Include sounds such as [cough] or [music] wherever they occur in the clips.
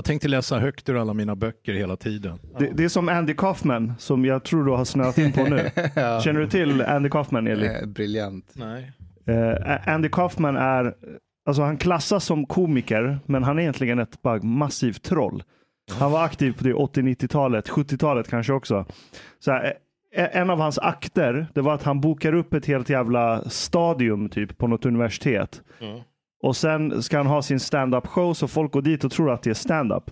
Jag tänkte läsa högt ur alla mina böcker hela tiden. Det, det är som Andy Kaufman som jag tror du har snöat in på nu. [laughs] Känner du till Andy Kaufman Eli? Eh, briljant. Nej. Eh, Andy Kaufman är, alltså han klassas som komiker, men han är egentligen ett bara massivt troll. Han var aktiv på det 80-90-talet, 70-talet kanske också. Så här, eh, en av hans akter, det var att han bokar upp ett helt jävla stadium typ på något universitet. Och sen ska han ha sin stand-up show så folk går dit och tror att det är stand-up.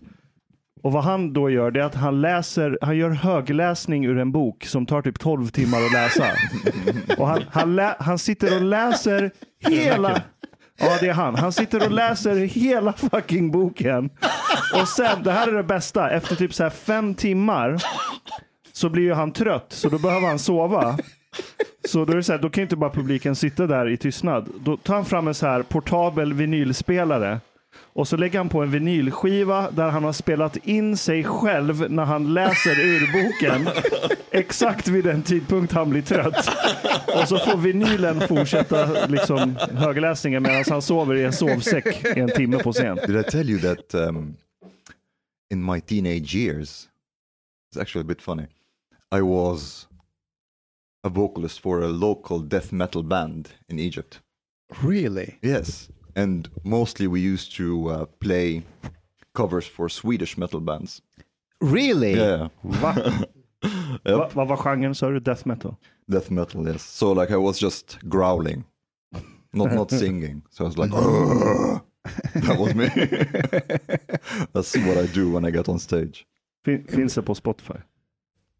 Och vad han då gör det är att han läser, han gör högläsning ur en bok som tar typ 12 timmar att läsa. Och han, han, lä, han sitter och läser hela, ja det är han, han sitter och läser hela fucking boken. Och sen, det här är det bästa, efter typ så här fem timmar så blir ju han trött så då behöver han sova. [laughs] Så då är det så här, då kan inte bara publiken sitta där i tystnad. Då tar han fram en så här portabel vinylspelare och så lägger han på en vinylskiva där han har spelat in sig själv när han läser ur boken. [laughs] Exakt vid den tidpunkt han blir trött. Och så får vinylen fortsätta liksom högläsningen medan han sover i en sovsäck i en timme på scen. Did I tell you that um, in my teenage years, it's actually a bit funny. I was a vocalist for a local death metal band in Egypt. Really? Yes, and mostly we used to uh, play covers for Swedish metal bands. Really? Yeah, Va? [laughs] Va, vad var genren sa du? Death metal? death metal. Yes. So like I was just growling, not not [laughs] singing. So I was like, that was me. [laughs] That's what I do when I get on stage. Fin, finns det på Spotify?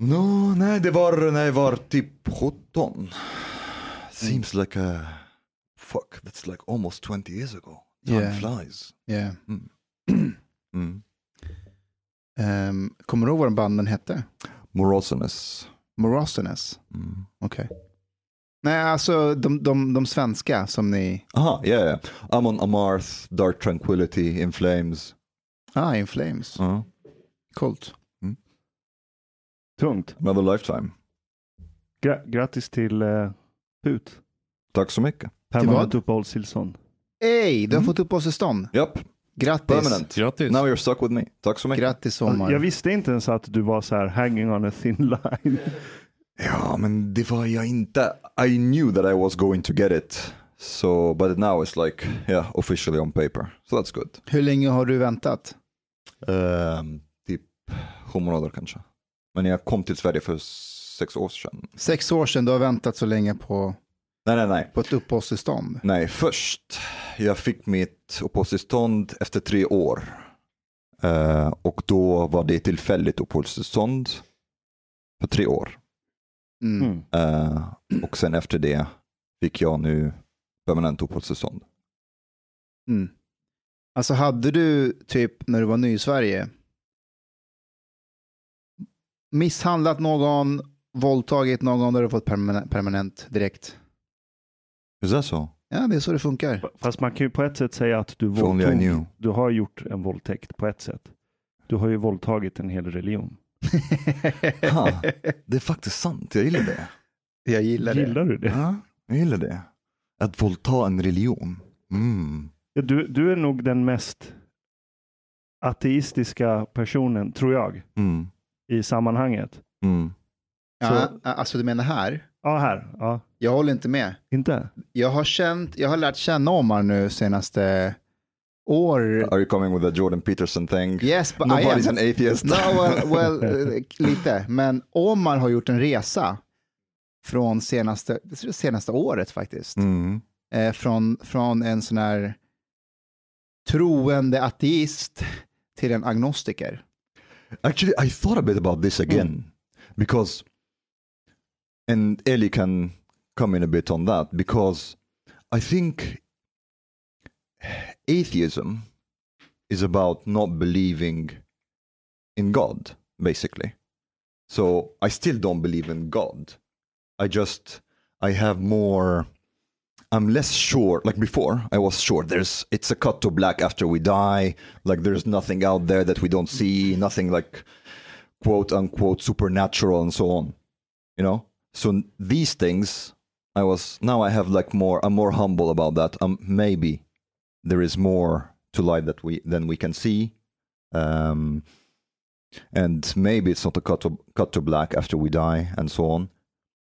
No, nej, det var när jag var typ 17. Seems like a fuck. That's like almost 20 years ago. Time Yeah. flies. Yeah. Mm. [clears throat] Ehm, kommer du ihåg vad den banden hette? Morosiness. Morosiness? Mm. Okej. Nej, alltså de, de, de svenska som ni... Aha, yeah, yeah. I'm on Amarth, Dark Tranquility, In Flames. Ah, In Flames. Uh, Coolt. Tungt. another lifetime. Gra grattis till uh, Put. Tack så mycket. Permanent uppehållstillstånd. Ey, du har fått uppehållstillstånd. Japp, Grattis. permanent. Grattis. Now you're stuck with me. Tack så mycket. Grattis sommar. Jag visste inte ens att du var så här hanging on a thin line. [laughs] Ja, men det var jag inte. I knew that I was going to get it. So, but now it's like, yeah, officially on paper. So that's good. Hur länge har du väntat? Ehm, typ sju månader kanske. Men jag kom till Sverige för sex år sedan. Sex år sedan, du har väntat så länge på, Nej, nej, nej. på ett uppehållstillstånd. Nej, först. Jag fick mitt uppehållstillstånd efter tre år. Eh, och då var det tillfälligt uppehållstillstånd för tre år. Mm. Eh, och sen efter det fick jag nu permanent uppehållstillstånd. Mm. Alltså hade du typ när du var ny i Sverige misshandlat någon, våldtagit någon där du fått permanent, permanent direkt? Is that so? Ja, det är så det funkar. Fast man kan ju på ett sätt säga att du våldtog. Du har gjort en våldtäkt på ett sätt. Du har ju våldtagit en hel religion. [laughs] Ha, det är faktiskt sant, jag gillar det. Jag gillar det. Gillar du det? Ja, jag gillar det. Att våldta en religion. Mm. Ja, Du, du är nog den mest ateistiska personen, tror jag, Mm. I sammanhanget. Mm. Ja, alltså du menar här? Ja, här. Ja. Jag håller inte med. Inte? Jag har, känt, jag har lärt känna Omar nu senaste år. Are you coming with a Jordan Peterson thing? Yes, but I Nobody's am. an atheist. No, well, [laughs] well, eh, lite. Men Omar har gjort en resa från senaste, senaste året faktiskt. Mm. Eh, från, från en sån här troende ateist till en agnostiker. Actually, I thought a bit about this hmm. again because, and Ellie can come in a bit on that because I think atheism is about not believing in God, basically. So I still don't believe in God. I just, I have more. I'm less sure. Like before, I was sure. There's it's a cut to black after we die. Like there's nothing out there that we don't see. Nothing like quote unquote supernatural and so on. You know. So these things, I was now I have like more. I'm more humble about that. Um, maybe there is more to life that we than we can see. Um, and maybe it's not a cut to, cut to black after we die and so on.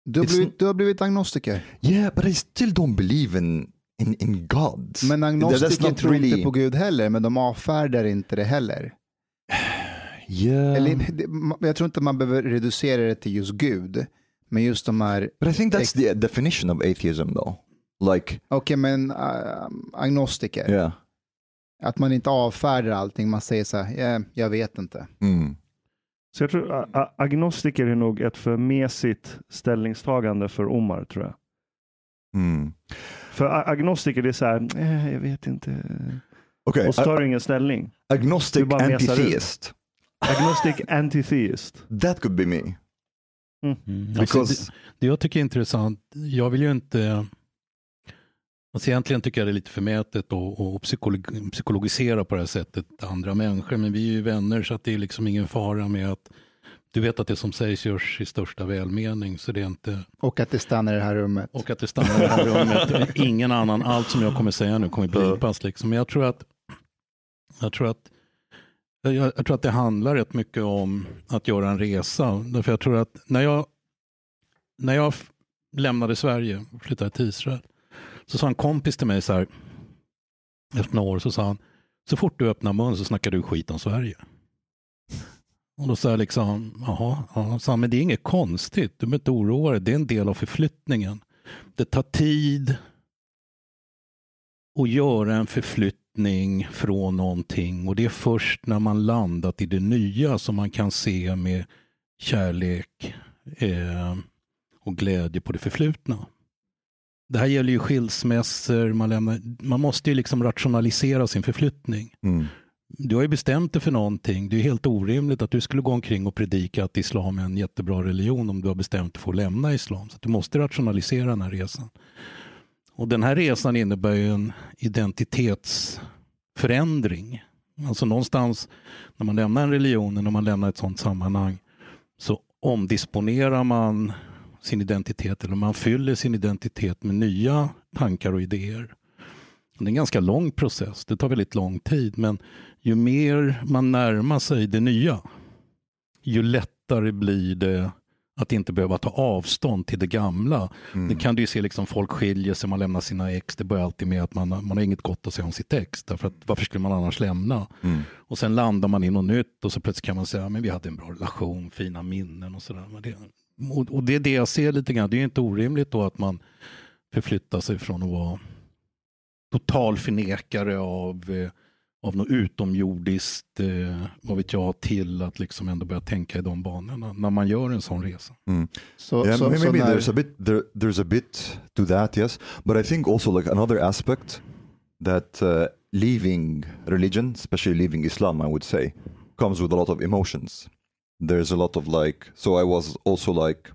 Du har, blivit, du har blivit agnostiker. Yeah, but I still don't believe in in, in God. Men agnostiker tror really- inte på Gud heller, men de avfärdar inte det heller. [sighs] Yeah. Eller, jag tror inte man behöver reducera det till just Gud, men just de här, But I think that's the definition of atheism, though. Like, okej men äh, agnostiker, yeah. att man inte avfärdar allting, man säger så här, "Ja, jag vet inte. Mm. Så jag tror agnostiker är nog ett för mesigt ställningstagande för Omar tror jag. Mm. För agnostiker det är så här, eh, jag vet inte. Okay, Och så tar du ingen ställning. agnostic antitheist. Agnostic antitheist. That could be me. Mm. Alltså, Because det, det jag tycker är intressant, jag vill ju inte... Alltså egentligen tycker jag det är lite förmätet att psykolog, psykologisera på det här sättet andra människor, men vi är ju vänner så att det är liksom ingen fara med att du vet att det som sägs görs i största välmening, så det är inte... Och att det stannar i det här rummet. Och att det stannar i det här rummet. [laughs] Ingen annan, allt som jag kommer säga nu kommer blipas. Liksom. Men jag tror att, jag tror att jag, jag tror att det handlar rätt mycket om att göra en resa. Därför jag tror att när jag, när jag lämnade Sverige och flyttade till Israel så sa en kompis till mig så här efter några år så sa han så fort du öppnar mun så snackar du skit om Sverige. Och då sa jag liksom, jaha, ja, sa han, men det är inget konstigt, du behöver inte oroa dig, det är en del av förflyttningen. Det tar tid att göra en förflyttning från någonting och det är först när man landat i det nya som man kan se med kärlek eh, och glädje på det förflutna. Det här gäller ju skilsmässor, man, lämnar, man måste ju liksom rationalisera sin förflyttning. Mm. Du har ju bestämt dig för någonting. Det är helt orimligt att du skulle gå omkring och predika att islam är en jättebra religion om du har bestämt dig för att lämna islam. Så du måste rationalisera den här resan. Och den här resan innebär ju en identitetsförändring. Alltså någonstans när man lämnar en religion, när man lämnar ett sådant sammanhang, så omdisponerar man sin identitet eller man fyller sin identitet med nya tankar och idéer. Det är en ganska lång process, det tar väldigt lång tid, men ju mer man närmar sig det nya, ju lättare blir det att inte behöva ta avstånd till det gamla. Mm. Det kan du ju se, liksom, folk skiljer sig, man lämnar sina ex, det börjar alltid med att man, man har inget gott att säga om sitt ex, därför att varför skulle man annars lämna? Mm. Och sen landar man i något nytt och så plötsligt kan man säga, men vi hade en bra relation, fina minnen och sådär. Men det, och, och det är det jag ser lite grann, det är ju inte orimligt då att man förflyttar sig från att vara total förnekare av, eh, av något utomjordiskt, eh, vad vet jag, till att liksom ändå börja tänka i de banorna när man gör en sån resa. Så, Yeah, så, maybe, när, there's a bit there, there's a bit to that, yes. But I think also like another aspect that uh, leaving religion, especially leaving Islam, I would say, comes with a lot of emotions. There's a lot of like, so I was also like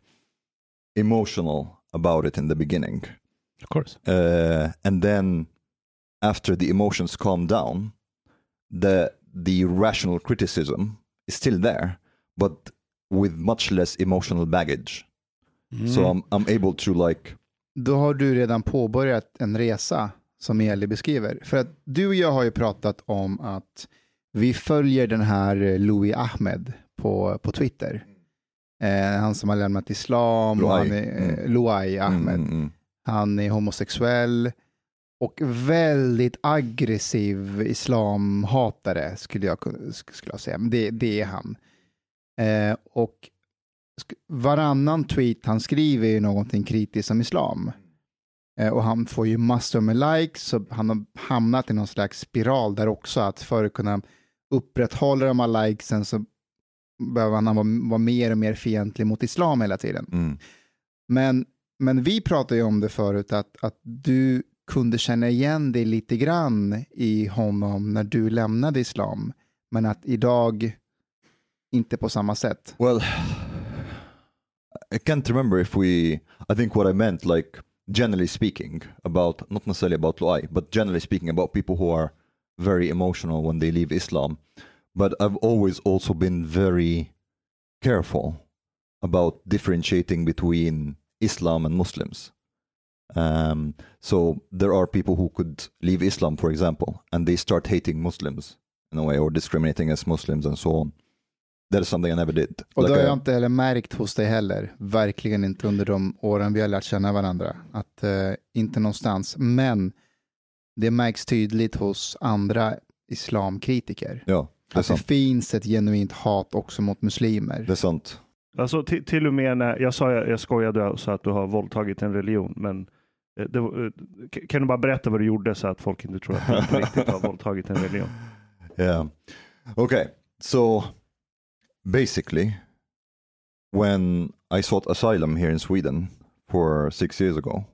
emotional about it in the beginning, Of course. uh, and then after the emotions calm down, the the rational criticism is still there, but with much less emotional baggage. So I'm I'm able to like då har du redan påbörjat en resa som Eli beskriver. För att du och jag har ju pratat om att vi följer den här Louis Ahmed på, på Twitter. Eh, han som har lämnat islam och Louai. han är, eh, Mm. Louai Ahmed. mm, mm, Han är homosexuell och väldigt aggressiv islamhatare skulle jag, skulle jag säga. Men det, det är han. Eh, och varannan tweet han skriver är någonting kritiskt om islam. Eh, och han får ju massor med likes, så han har hamnat i någon slags spiral där också, att för att kunna upprätthålla de här likesen så behöver han vara, vara mer och mer fientlig mot islam hela tiden. mm. Men, men vi pratade ju om det förut, att, att du kunde känna igen dig lite grann i honom när du lämnade islam, men att idag inte på samma sätt. Well, I can't remember if we. I think what I meant, like generally speaking, about not necessarily about Luai, but generally speaking about people who are very emotional when they leave Islam. But I've always also been very careful about differentiating between Islam and Muslims. Um, so there are people who could leave Islam, for example, and they start hating Muslims in a way or discriminating against Muslims and so on. That is something I never did. Och Like det har jag inte heller märkt hos dig heller. Verkligen inte under de åren vi har lärt känna varandra. Att eh, inte någonstans. Men det märks tydligt hos andra islamkritiker. ja, det Att det finns ett genuint hat också mot muslimer. Det är sant. Alltså till, till och med när jag sa, jag, jag skojade och sa att du har våldtagit en religion, men eh, det, eh, kan du bara berätta vad du gjorde så att folk inte tror att du inte [laughs] riktigt har våldtagit en religion? Yeah. Okay. So basically, when I sought asylum here in Sweden for six years ago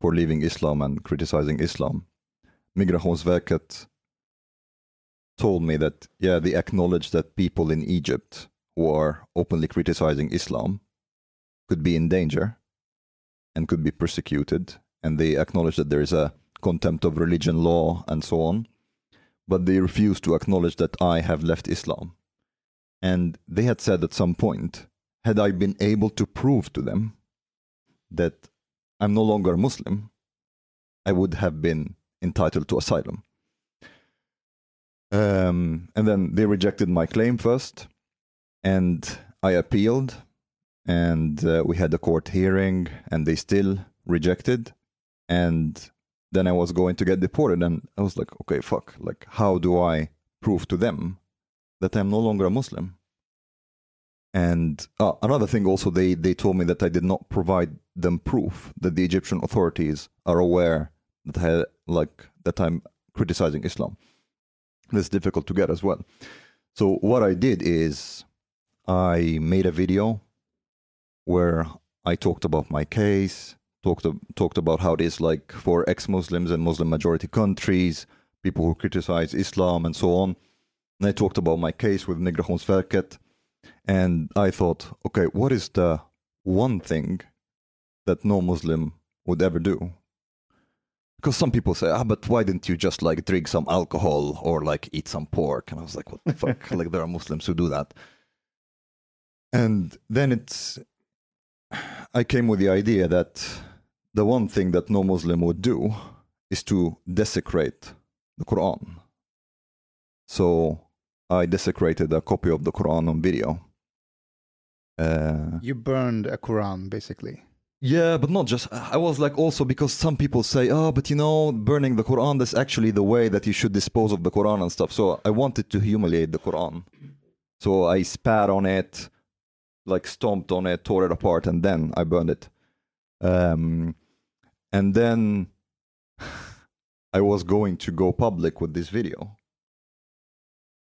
for leaving Islam and criticizing Islam, Migrationsverket told me that, yeah, they acknowledge that people in Egypt who are openly criticizing Islam could be in danger and could be persecuted. And they acknowledge that there is a contempt of religion law and so on but they refused to acknowledge that I have left Islam. And they had said at some point, had I been able to prove to them that I'm no longer Muslim, I would have been entitled to asylum. Um, and then they rejected my claim first, and I appealed, and uh, we had a court hearing, and they still rejected. And then I was going to get deported, and I was like, okay, fuck, like, how do I prove to them that I'm no longer a Muslim? And uh, another thing, also, they they told me that I did not provide them proof that the Egyptian authorities are aware that I like that I'm criticizing Islam. That's difficult to get as well. So what I did is I made a video where I talked about my case, talked talked about how it is like for ex-Muslims and Muslim majority countries, people who criticize Islam and so on. And I talked about my case with Migrationsverket, and I thought, okay, what is the one thing that no Muslim would ever do? Because some people say, ah, but why didn't you just like drink some alcohol or like eat some pork? And I was like, what the fuck? [laughs] like there are Muslims who do that. And then it's I came with the idea that the one thing that no Muslim would do is to desecrate the Quran. So I desecrated a copy of the Quran on video. Uh, You burned a Quran basically. Yeah, but not just. I was like also because some people say, oh, but you know, burning the Quran, that's actually the way that you should dispose of the Quran and stuff. So I wanted to humiliate the Quran. So I spat on it, like stomped on it, tore it apart, and then I burned it. Um, and then [sighs] I was going to go public with this video.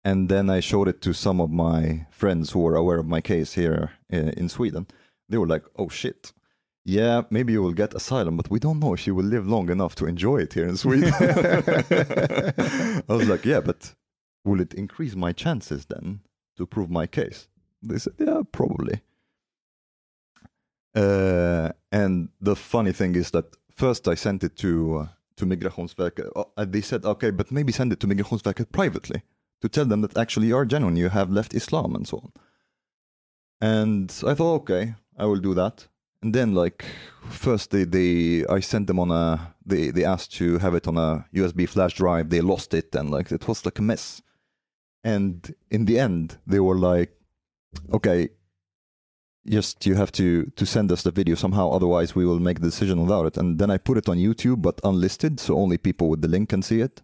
And then I showed it to some of my friends who were aware of my case here uh, in Sweden. They were like, oh shit. Yeah, maybe you will get asylum, but we don't know if you will live long enough to enjoy it here in Sweden. [laughs] I was like, yeah, but will it increase my chances then to prove my case? They said, yeah, probably. Uh, and the funny thing is that first I sent it to uh, to Migrationsverket. Oh, and they said, okay, but maybe send it to Migrationsverket privately to tell them that actually you are genuine, you have left Islam and so on. And I thought, okay, I will do that. And then, like, first they, they I sent them on a they they asked to have it on a USB flash drive. They lost it, and like it was like a mess. And in the end, they were like, okay, just you have to to send us the video somehow otherwise we will make the decision without it and then i put it on youtube but unlisted so only people with the link can see it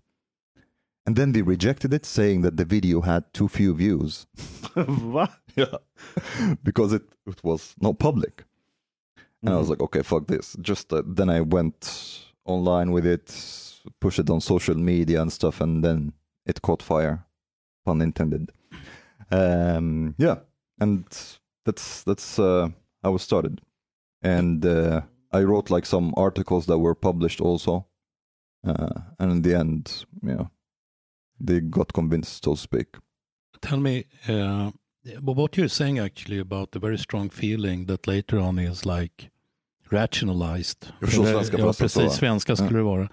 and then they rejected it saying that the video had too few views [laughs] Va? [laughs] yeah because it, it was not public and i was like okay fuck this. Just uh, then i went online with it pushed it on social media and stuff and then it caught fire pun intended. Um yeah. And that's that's uh, how it started, and uh, I wrote like some articles that were published also, uh, and in the end, yeah, they got convinced, so to speak. Tell me, uh, well, what you're saying actually about the very strong feeling that later on is like rationalized. Jag förstår Eller- svenska ja, så, va? precis. Svenska skulle det vara.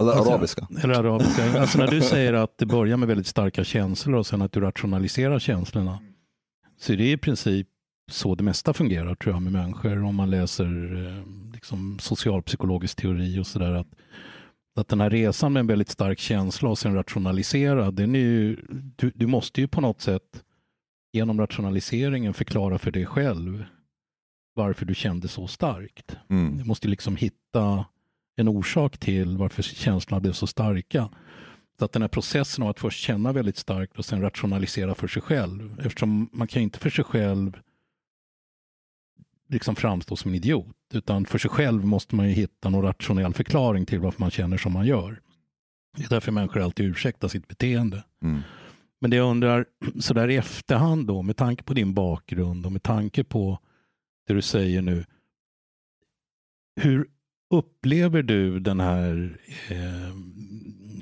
Eller Alltså, arabiska. Eller arabiska. Alltså när du säger att det börjar med väldigt starka känslor och sen att du rationaliserar känslorna. Så det är i princip så det mesta fungerar tror jag med människor om man läser eh, liksom, socialpsykologisk teori och sådär. att Att den här resan med en väldigt stark känsla och sen rationaliserad, den är ju, du, du måste ju på något sätt genom rationaliseringen förklara för dig själv varför du kände så starkt. Mm. Du måste liksom hitta en orsak till varför känslorna blev så starka. Så att den här processen av att först känna väldigt starkt och sen rationalisera för sig själv. Eftersom man kan inte för sig själv liksom framstå som en idiot. Utan för sig själv måste man ju hitta någon rationell förklaring till varför man känner som man gör. Det är därför människor alltid ursäktar sitt beteende. Mm. Men det jag undrar, [clears throat] sådär i efterhand då, med tanke på din bakgrund och med tanke på det du säger nu. Hur upplever du den här eh,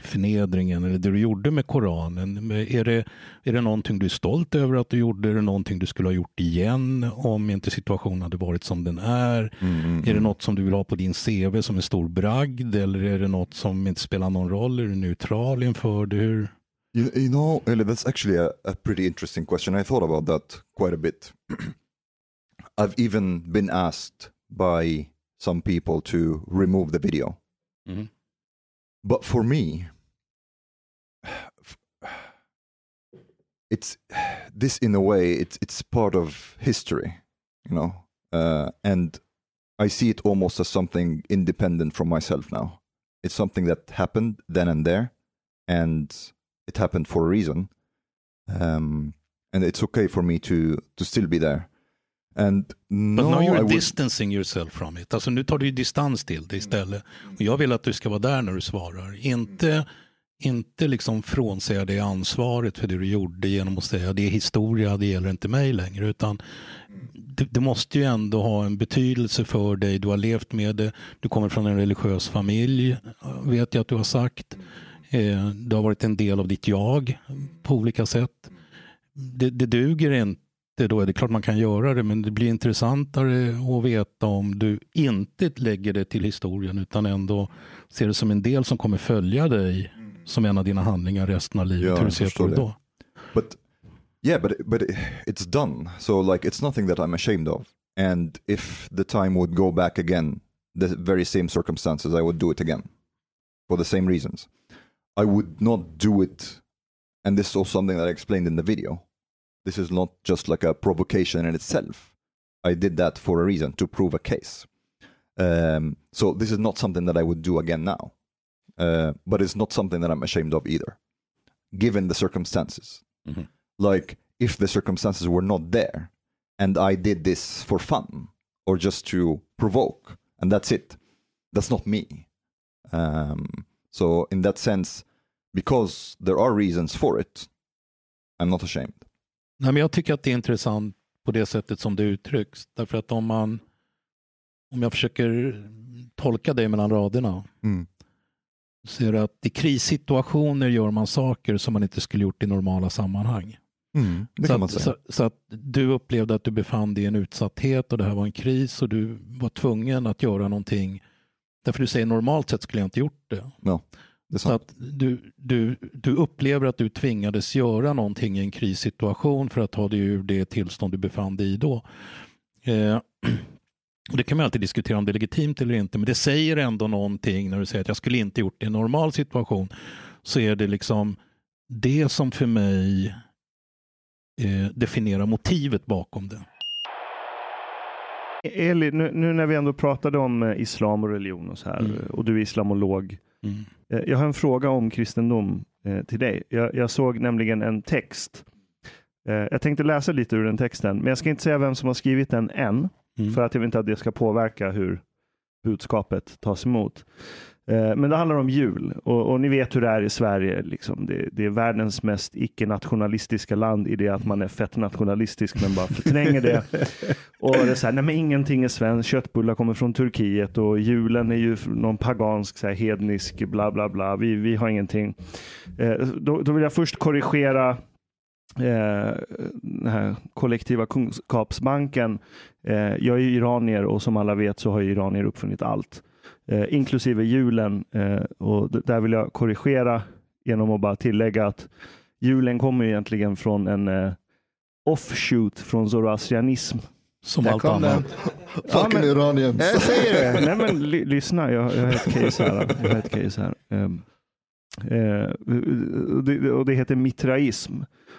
förnedringen eller det du gjorde med Koranen? Är det, är det någonting du är stolt över att du gjorde? Är det någonting du skulle ha gjort igen om inte situationen hade varit som den är? Mm, mm, Är det mm. något som du vill ha på din CV som en stor bragd eller är det något som inte spelar någon roll? Är du neutral inför det? Hur? You, you know, Eli, that's actually a, a pretty interesting question. I thought about that quite a bit. [clears throat] I've even been asked by some people to remove the video. Mhm. But for me, [sighs] it's this in a way it's it's part of history, you know, uh, and I see it almost as something independent from myself now. It's something that happened then and there, and it happened for a reason, um, and it's okay for me to to still be there. And But no, now I you're would, distancing yourself from it. Alltså nu tar du distans till det istället. Och jag vill att du ska vara där när du svarar. Inte, inte liksom frånsäga dig ansvaret för det du gjorde genom att säga det är historia, det gäller inte mig längre. Utan det, det måste ju ändå ha en betydelse för dig. Du har levt med det. Du kommer från en religiös familj, vet jag att du har sagt. Eh, det har varit en del av ditt jag på olika sätt. Det, det duger inte då är det klart man kan göra det, men det blir intressantare att veta om du inte lägger det till historien utan ändå ser det som en del som kommer följa dig som en av dina handlingar resten av livet. Ja, Hur du ser på det. då? but yeah but but it's done so like it's nothing that i'm ashamed of and if the time would go back again the very same circumstances i would do it again for the same reasons i would not do it and this is also something that i explained in the video this is not just like a provocation in itself i did that for a reason to prove a case um, so this is not something that i would do again now uh, but it's not something that i'm ashamed of either given the circumstances Mhm. like if the circumstances were not there and I did this for fun or just to provoke and that's it. That's not me. Um, so in that sense, because there are reasons for it, I'm not ashamed. Nej, men jag tycker att det är intressant på det sättet som det uttrycks. Därför att om man om jag försöker tolka dig mellan raderna Mm. så är det att i krissituationer gör man saker som man inte skulle gjort i normala sammanhang. Det så, att, så, så att du upplevde att du befann dig i en utsatthet och det här var en kris och du var tvungen att göra någonting. Därför du säger normalt sett skulle jag inte gjort det. det är Så sant. att du, du, du upplever att du tvingades göra någonting i en krissituation för att ta dig ur det tillstånd du befann dig i då. Eh, det kan man alltid diskutera om det är legitimt eller inte, men det säger ändå någonting när du säger att jag skulle inte gjort det i en normal situation. Så är det liksom det som för mig eh, definierar motivet bakom det. Eli, nu, nu när vi ändå pratade om eh, islam och religion och så här Mm. och du är islamolog. Mm. Eh, Jag har en fråga om kristendom eh, till dig. Jag, jag såg nämligen en text. Eh, Jag tänkte läsa lite ur den texten, men jag ska inte säga vem som har skrivit den än, Mm. för att jag vill inte att det ska påverka hur budskapet tas emot. Eh, Men det handlar om jul och, och ni vet hur det är i Sverige. Liksom. Det, det är världens mest icke-nationalistiska land i det att man är fett nationalistisk men bara förtränger det. [laughs] Och det är så här, nej men ingenting är svenskt, köttbullar kommer från Turkiet och julen är ju någon pagansk, så här, hednisk, bla bla bla. Vi, vi har ingenting. Eh, då, då vill jag först korrigera eh, den här kollektiva kunskapsbanken. Eh, jag är iranier och som alla vet så har iranier uppfunnit allt. Eh, inklusive julen. Eh, och där vill jag korrigera genom att bara tillägga att julen kommer egentligen från en eh, offshoot från zoroastrianism. som Där allt annat. Fucking Iranians. Jag säger det. [laughs] Nej men ly- lyssna, jag, jag har ett case här. Jag har ett case här. Ehm, eh, och det, och det heter mitraism.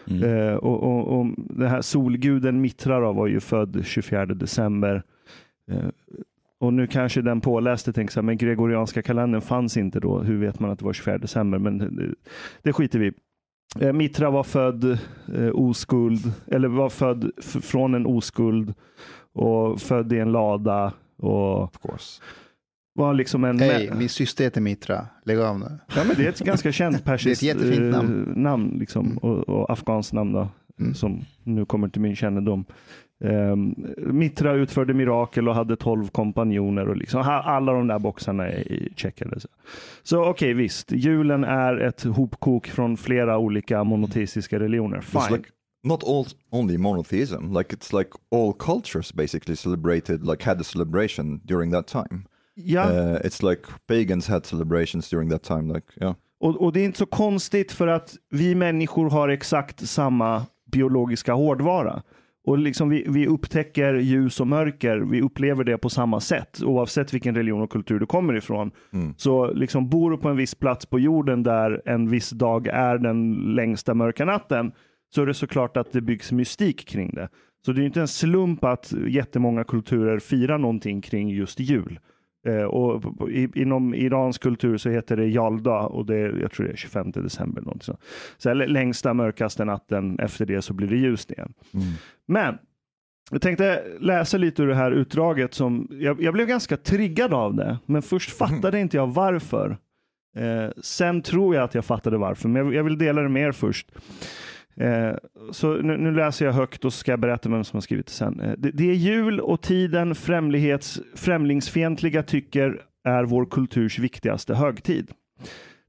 Mm. Eh, och, och, och den här solguden Mitra då var ju född 24 december. Eh, och nu kanske den påläste tänker så här, men gregorianska kalendern fanns inte då. Hur vet man att det var 24 december? Men det, det skiter vi. Eh, Mitra var född eh, oskuld, eller var född från en oskuld och född i en lada och Of course. var liksom en... Hej, min syster heter Mitra. Lägg av nu. Ja, men det är ett ganska känt [laughs] persiskt eh, namn. namn liksom, Mm. och, och afghanskt namn då, Mm. som nu kommer till min kännedom. Um, Mitra utförde mirakel och hade tolv kompanjoner och liksom, alla de där boxarna är checkade. Så, så okej, visst, julen är ett hopkok från flera olika monoteistiska religioner. Fine. like not all only monotheism. Like it's like all cultures basically celebrated, like had a celebration during that time. ja, Uh, it's like pagans had celebrations during that time. Like yeah, och, och det är inte så konstigt för att vi människor har exakt samma biologiska hårdvara. Och liksom vi, vi upptäcker ljus och mörker, vi upplever det på samma sätt oavsett vilken religion och kultur du kommer ifrån. Mm. Så liksom bor du på en viss plats på jorden där en viss dag är den längsta mörka natten så är det såklart att det byggs mystik kring det. Så det är inte en slump att jättemånga kulturer firar någonting kring just jul. Eh, och i, inom iransk kultur så heter det Jalda och det är, jag tror det är 25 december. Något så. Så längsta mörkaste natten, efter det så blir det ljust igen. Men jag tänkte läsa lite ur det här utdraget som jag, jag blev ganska triggad av det. Men först fattade inte jag varför. Eh, sen tror jag att jag fattade varför, men jag, jag vill dela det med er först. Eh, så nu, nu läser jag högt och så ska jag berätta vem som har skrivit det sen. Eh, det, det är jul och tiden främlighets, främlingsfientliga tycker är vår kulturs viktigaste högtid.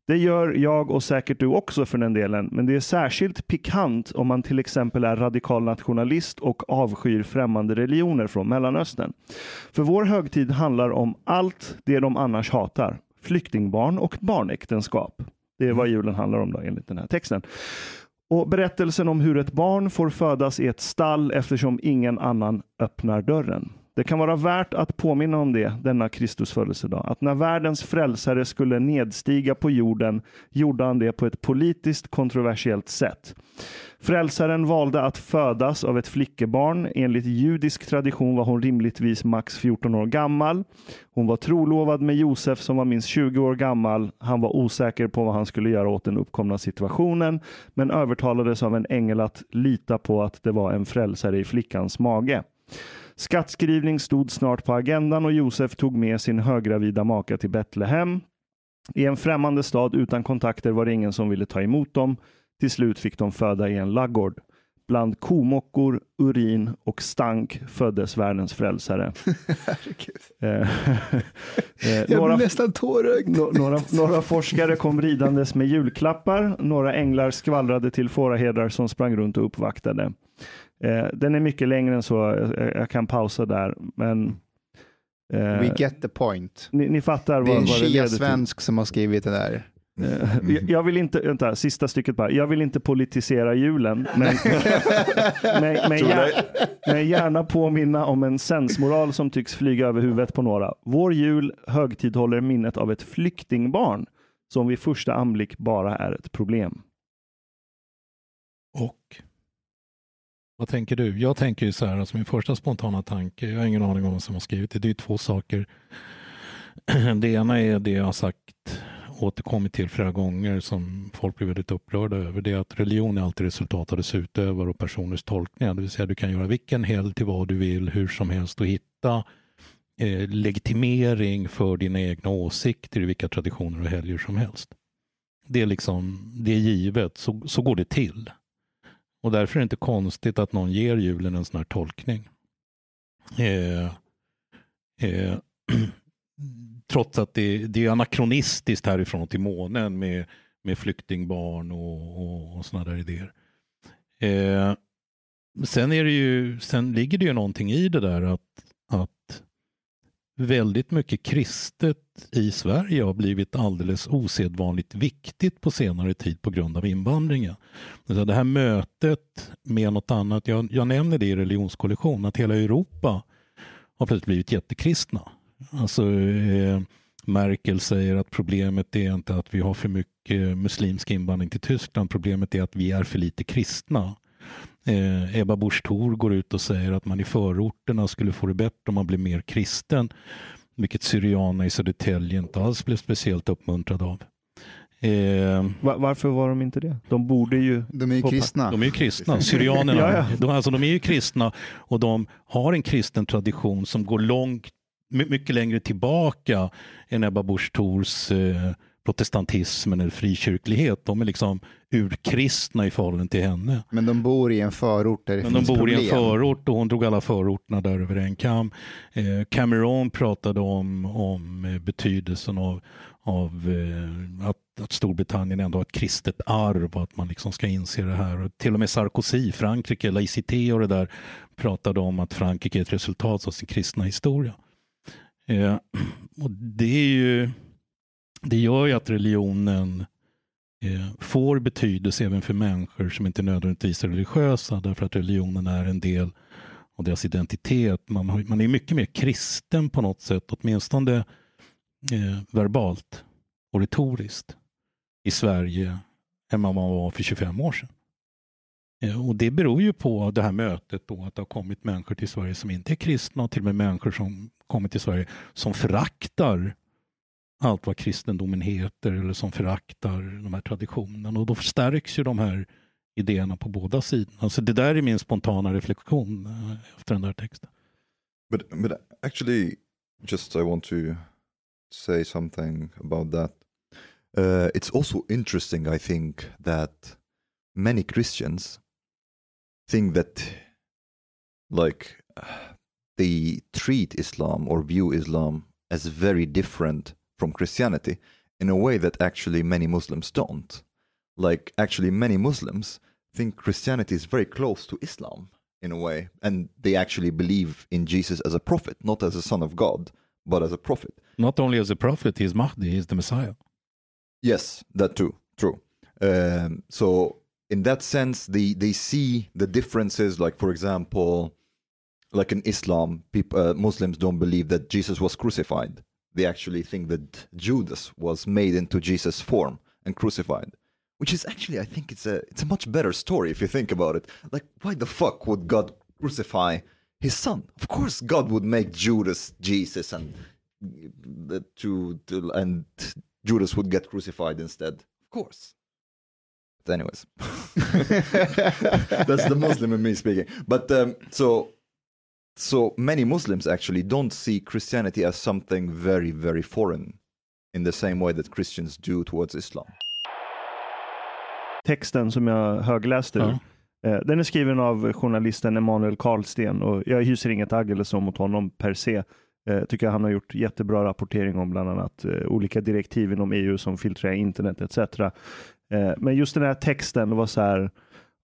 Det gör jag och säkert du också för den delen, men det är särskilt pikant om man till exempel är radikal nationalist och avskyr främmande religioner från Mellanöstern. För vår högtid handlar om allt det de annars hatar. Flyktingbarn och barnäktenskap. Det är vad julen handlar om då, enligt den här texten. Och berättelsen om hur ett barn får födas i ett stall eftersom ingen annan öppnar dörren. Det kan vara värt att påminna om det denna Kristus födelsedag, att när världens frälsare skulle nedstiga på jorden gjorde han det på ett politiskt kontroversiellt sätt. Frälsaren valde att födas av ett flickebarn. Enligt judisk tradition var hon rimligtvis max 14 år gammal. Hon var trolovad med Josef som var minst 20 år gammal. Han var osäker på vad han skulle göra åt den uppkomna situationen, men övertalades av en ängel att lita på att det var en frälsare i flickans mage. Skattskrivning stod snart på agendan och Josef tog med sin höggravida maka till Betlehem. I en främmande stad utan kontakter var det ingen som ville ta emot dem. Till slut fick de föda i en laggård. Bland komockor, urin och stank föddes världens frälsare. [laughs] Eh, [laughs] eh, några, nästan tårögd. nå- några, några forskare kom ridandes med julklappar. Några änglar skvallrade till fåraherdar som sprang runt och uppvaktade. Eh, den är mycket längre än så. Jag, jag kan pausa där. Men eh, We get the point. ni, ni fattar vad, Det är en det shia-svensk som har skrivit det där. Eh, jag- Jag vill inte, vänta, sista stycket bara. Jag vill inte politisera julen, men, [laughs] men, men, gär, men gärna påminna om en sensmoral som tycks flyga över huvudet på några. Vår jul högtidhåller minnet av ett flyktingbarn som vid första anblick bara är ett problem. Och vad tänker du? Jag tänker ju så här, alltså min första spontana tanke, jag har ingen aning om vem som har skrivit det, det är ju två saker. [clears throat] Det ena är det jag har sagt, återkommit till flera gånger som folk blir väldigt upprörda över. Det är att religion är alltid resultat av dess utövare och personers tolkningar. Det vill säga du kan göra vilken helg till vad du vill, hur som helst och hitta eh, legitimering för dina egna åsikter i vilka traditioner och helger som helst. Det är liksom, det är givet, så, så går det till. Och därför är det inte konstigt att någon ger julen en sån här tolkning. Eh, eh, [clears throat] trots att det, det är anakronistiskt härifrån till månen med, med flyktingbarn och, och, och sådana där idéer. Eh, sen, är det ju, sen ligger det ju någonting i det där att, att väldigt mycket kristet i Sverige har blivit alldeles osedvanligt viktigt på senare tid på grund av invandringen. Det här mötet med något annat, jag, jag nämner det i religionskollision, att hela Europa har plötsligt blivit jättekristna. Alltså, eh, Merkel säger att problemet är inte att vi har för mycket muslimsk invandring till Tyskland, problemet är att vi är för lite kristna. Eh, Ebba Busch Thor går ut och säger att man i förorterna skulle få det bättre om man blir mer kristen. Vilket syrianerna i Södertälje inte alls blev speciellt uppmuntrade av. Eh, Va- varför var de inte det? De borde ju... De är ju Hoppa. kristna. de är ju kristna, [laughs] syrianerna. Ja, ja. De, alltså, de är ju kristna och de har en kristen tradition som går långt, my- mycket längre tillbaka än Ebba Busch Thors eh, protestantismen eller frikyrklighet. De är liksom urkristna i förhållande till henne. Men de bor i en förort där det Men de finns bor problem. i en förort och hon drog alla förorterna där över en kam. Eh, Cameron pratade om, om eh, betydelsen av, av eh, att, att Storbritannien ändå har ett kristet arv och att man liksom ska inse det här. Och till och med Sarkozy, Frankrike, laicité och det där pratade om att Frankrike är ett resultat av sin kristna historia. Eh, och det är ju det gör ju att religionen eh, får betydelse även för människor som inte nödvändigtvis är religiösa därför att religionen är en del av deras identitet. Man, man är mycket mer kristen på något sätt, åtminstone eh, verbalt och retoriskt i Sverige än vad man var för 25 år sedan. Eh, och det beror ju på det här mötet då att det har kommit människor till Sverige som inte är kristna och till och med människor som kommit till Sverige som föraktar allt vad kristendomen heter eller som föraktar de här traditionerna. Och då förstärks ju de här idéerna på båda sidorna. Alltså det där är min spontana reflektion eh, efter den där texten. But but actually, just I want to say something about that. Uh, it's also interesting, I think, that many Christians think that, like, they treat Islam or view Islam as very different from Christianity in a way that actually many Muslims don't. Like, actually, many Muslims think Christianity is very close to Islam in a way, and they actually believe in Jesus as a prophet, not as a son of God, but as a prophet. Not only as a prophet, he is Mahdi, he is the Messiah. Yes, that too, true. Um, so in that sense, they they see the differences. Like for example, like in Islam, people uh, Muslims don't believe that Jesus was crucified. They actually think that Judas was made into Jesus' form and crucified. Which is actually, I think it's a it's a much better story if you think about it. Like, why the fuck would God crucify His Son? Of course, God would make Judas Jesus and to, to and Judas would get crucified instead. Of course. But anyways, [laughs] that's the Muslim in me speaking. But um, so so many Muslims actually don't see Christianity as something very very foreign in the same way that Christians do towards Islam. Texten som jag högläste eh, den är skriven av journalisten Emanuel Karlsten och jag hyser inget agg eller så mot honom per se. Eh, tycker jag han har gjort jättebra rapportering om bland annat eh, olika direktiv inom EU som filtrerar internet etc. Eh, men just den här texten var så här,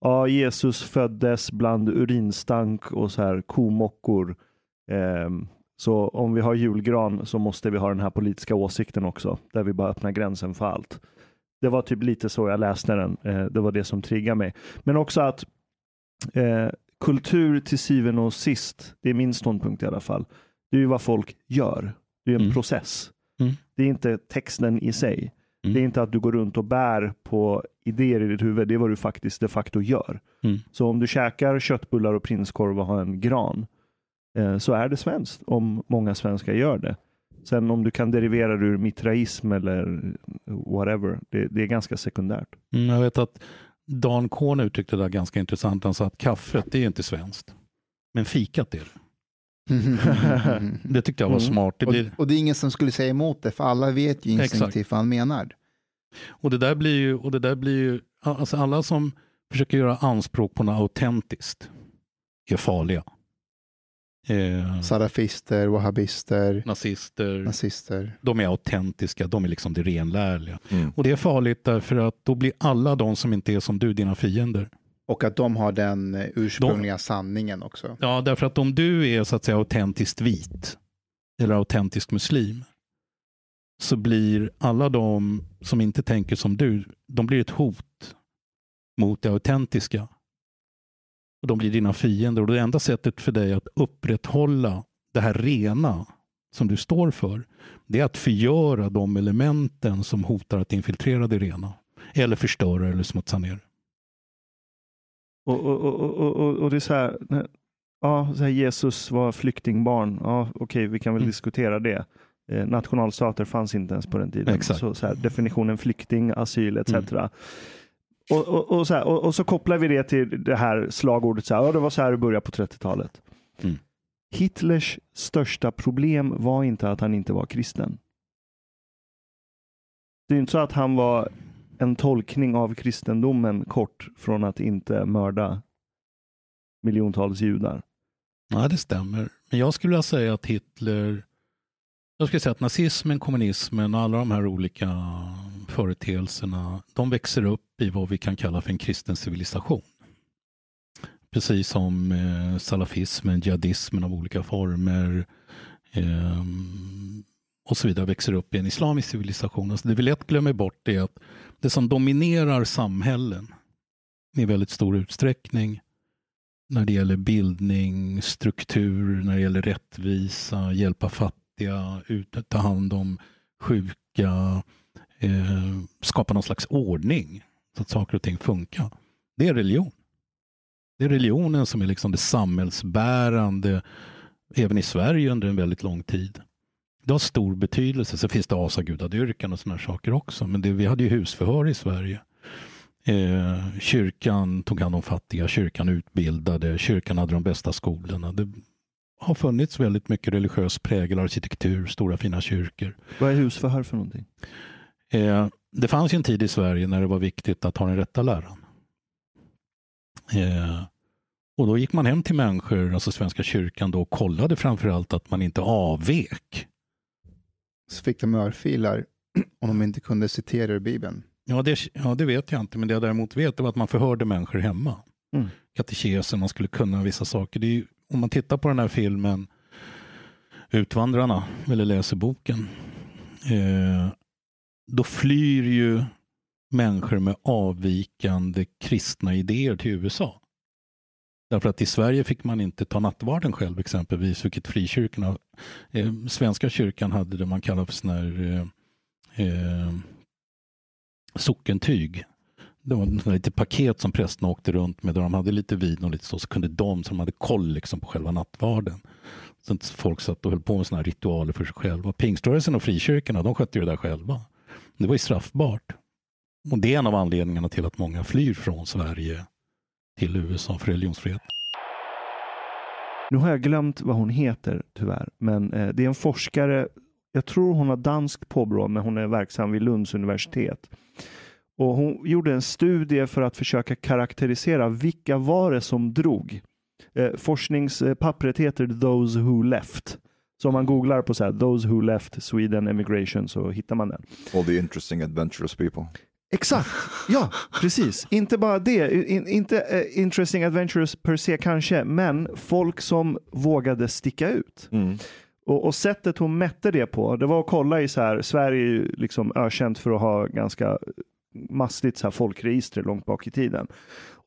ja Jesus föddes bland urinstank och så här komockor. Ehm, så om vi har julgran så måste vi ha den här politiska åsikten också, där vi bara öppnar gränsen för allt. Det var typ lite så jag läste den. Eh, det var det som triggade mig. Men också att eh, kultur till syvende och sist, det är min ståndpunkt i alla fall, det är ju vad folk gör. Det är en Mm. process. Mm. Det är inte texten i sig. Mm. Det är inte att du går runt och bär på idéer i ditt huvud. Det är vad du faktiskt de facto gör. Mm. Så om du käkar köttbullar och prinskorv och har en gran, eh, så är det svenskt om många svenskar gör det. Sen om du kan derivera det ur mitraism eller whatever, det, det är ganska sekundärt. Mm, jag vet att Dan Korn uttryckte det där ganska intressant. Han sa att kaffet det är inte svenskt. Men fikat är det. [laughs] Det tyckte jag var Mm. smart. Det och, blir, och det är ingen som skulle säga emot det, för alla vet ju instinktivt vad han menar. Och det där blir ju, och det där blir ju alltså alla som försöker göra anspråk på något autentiskt är farliga. Eh, Salafister, wahhabister, nazister, nazister. de är autentiska, de är liksom det renlärliga. Mm. Och det är farligt därför att då blir alla de som inte är som du dina fiender. Och att de har den eh, ursprungliga sanningen också. Ja, därför att om du är så att säga autentiskt vit eller autentisk muslim så blir alla de som inte tänker som du, de blir ett hot mot det autentiska. Och De blir dina fiender och det enda sättet för dig att upprätthålla det här rena som du står för, det är att förgöra de elementen som hotar att infiltrera det rena. Eller förstöra eller smutsa ner. Och, och, och, och, det är så här, ja, så här Jesus var flyktingbarn. Ja, okej, vi kan väl Mm. diskutera det. Eh, nationalstater fanns inte ens på den tiden. Exakt. Så, så här, definitionen flykting, asyl etc. Och, och, och, så här, och, och så kopplar vi det till det här slagordet, så här, ja, det var så här det började på 30-talet. Mm. Hitlers största problem var inte att han inte var kristen. Det är inte så att han var en tolkning av kristendomen kort från att inte mörda miljontals judar. Ja, det stämmer. Men jag skulle vilja säga att Hitler, jag skulle säga att nazismen, kommunismen och alla de här olika företeelserna, de växer upp i vad vi kan kalla för en kristen civilisation. Precis som eh, salafismen, jihadismen av olika former eh, och så vidare växer upp i en islamisk civilisation. Alltså det vi lätt glömmer bort är att det som dominerar samhällen i väldigt stor utsträckning när det gäller bildning, struktur, när det gäller rättvisa, hjälpa fattiga, ut, ta hand om sjuka, eh, skapa någon slags ordning så att saker och ting funkar. Det är religion. Det är religionen som är liksom det samhällsbärande även i Sverige under en väldigt lång tid. Det har stor betydelse. Så finns det asagudadyrkan och sådana saker också. Men det, vi hade ju husförhör i Sverige. Eh, kyrkan tog hand om fattiga, kyrkan utbildade, kyrkan hade de bästa skolorna. Det har funnits väldigt mycket religiös prägel, arkitektur, stora fina kyrkor. Vad är husförhör för någonting? Eh, det fanns ju en tid i Sverige när det var viktigt att ha den rätta läran. Eh, och då gick man hem till människor, alltså Svenska kyrkan, då, och kollade framförallt att man inte avvek. Så fick de örfilar om de inte kunde citera ur Bibeln. Ja det, ja, det vet jag inte, men det jag däremot vet var att man förhörde människor hemma. Mm. Katekesen, man skulle kunna vissa saker. Det är ju, om man tittar på den här filmen Utvandrarna, eller läser boken, eh, då flyr ju människor med avvikande kristna idéer till USA. Därför att i Sverige fick man inte ta nattvarden själv exempelvis, vilket frikyrkorna, eh, Svenska kyrkan hade det man kallar för sån här eh, eh, sockentyg. Det var ett litet paket som prästerna åkte runt med där de hade lite vin och lite så, så kunde de, så de hade koll liksom på själva nattvarden. Så att folk satt och höll på med sådana här ritualer för sig själva. Pingströrelsen och frikyrkorna, de skötte ju det där själva. Det var ju straffbart. Och det är en av anledningarna till att många flyr från Sverige till USA för religionsfrihet. Nu har jag glömt vad hon heter tyvärr, men eh, det är en forskare. Jag tror hon har danskt påbrå, men hon är verksam vid Lunds universitet. Och hon gjorde en studie för att försöka karaktärisera vilka var det som drog. Eh, forskningspappret heter Those Who Left. Så om man googlar på så här, Those Who Left Sweden Emigration så hittar man den. All the interesting adventurous people. Exakt, ja precis. Inte bara det, in, inte eh, interesting adventures per se kanske, men folk som vågade sticka ut. Mm. Och, och sättet hon mätte det på, det var att kolla i så här, Sverige är ju liksom ökänt för att ha ganska mastigt så här folkregister långt bak i tiden.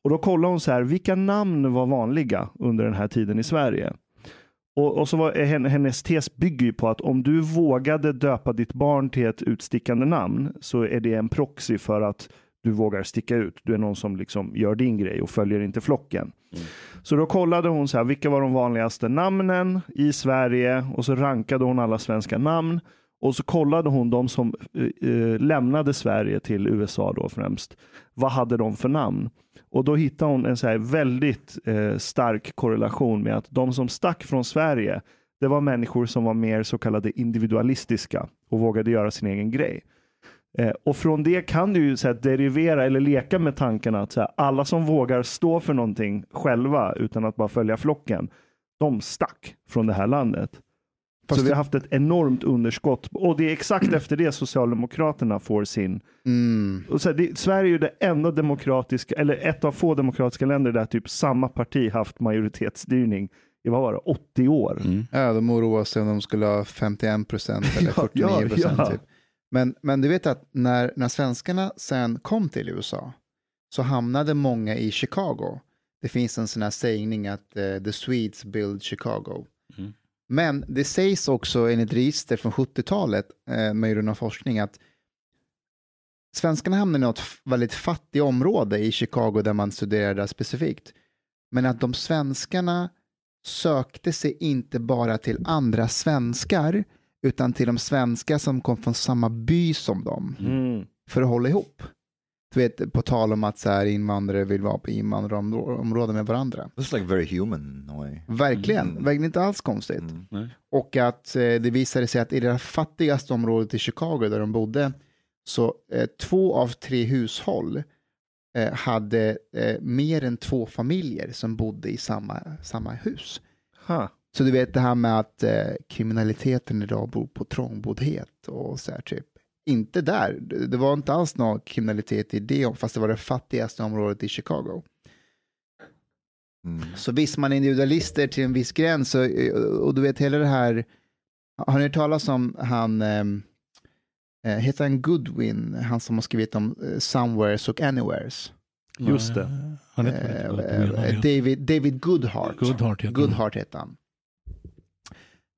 Och då kollade hon så här, vilka namn var vanliga under den här tiden i Sverige? Och, och så var hen- hennes tes bygger ju på att om du vågade döpa ditt barn till ett utstickande namn så är det en proxy för att du vågar sticka ut. Du är någon som liksom gör din grej och följer inte flocken. Så då kollade hon så här, vilka var de vanligaste namnen i Sverige och så rankade hon alla svenska namn. Och så kollade hon de som eh, eh, lämnade Sverige till USA då främst. Vad hade de för namn? Och då hittade hon en så här väldigt eh, stark korrelation med att de som stack från Sverige, det var människor som var mer så kallade individualistiska och vågade göra sin egen grej. Eh, och från det kan du ju så här, derivera eller leka med tanken att så här, alla som vågar stå för någonting själva utan att bara följa flocken, de stack från det här landet. Fast så vi har haft ett enormt underskott och det är exakt [clears throat] efter det Socialdemokraterna får sin Mm. och så det, Sverige är ju det enda demokratiska, eller ett av få demokratiska länder där typ samma parti haft majoritetsstyrning i vad var det, 80 år. Mm. Ja, de oroar sig om de skulle ha 51 procent [laughs] eller Ja, 49 procent. ja, ja. Typ. Men, men du vet att när, när svenskarna sen kom till USA så hamnade många i Chicago. Det finns en sån här sägning att eh, the Swedes build Chicago. Mm. Men det sägs också enligt register från 70-talet eh, med grund av forskning att svenskarna hamnade i något väldigt fattigt område i Chicago där man studerade specifikt. Men att de svenskarna sökte sig inte bara till andra svenskar utan till de svenskar som kom från samma by som dem Mm. för att hålla ihop. Du vet, på tal om att så här, invandrare vill vara på invandrarområden med varandra. It's like very human way. Verkligen, Mm. verkligen inte alls konstigt. Mm. Och att eh, det visade sig att i det fattigaste området i Chicago där de bodde så eh, två av tre hushåll eh, hade eh, mer än två familjer som bodde i samma, samma hus. Ha. Så du vet det här med att eh, kriminaliteten idag beror på trångboddhet och så här typ. Inte där, det var inte alls någon kriminalitet i det, fast det var det fattigaste området i Chicago. Mm. Så visst, man är individualister till en viss gräns och, och du vet hela det här, har ni hört talas om han, ehm, eh, heter han Goodwin, han som har skrivit om eh, Somewheres och Anywheres? Just det. Nej, Han heter Eh, eh, David, David Goodhart. Goodhart heter han. Goodhart heter han.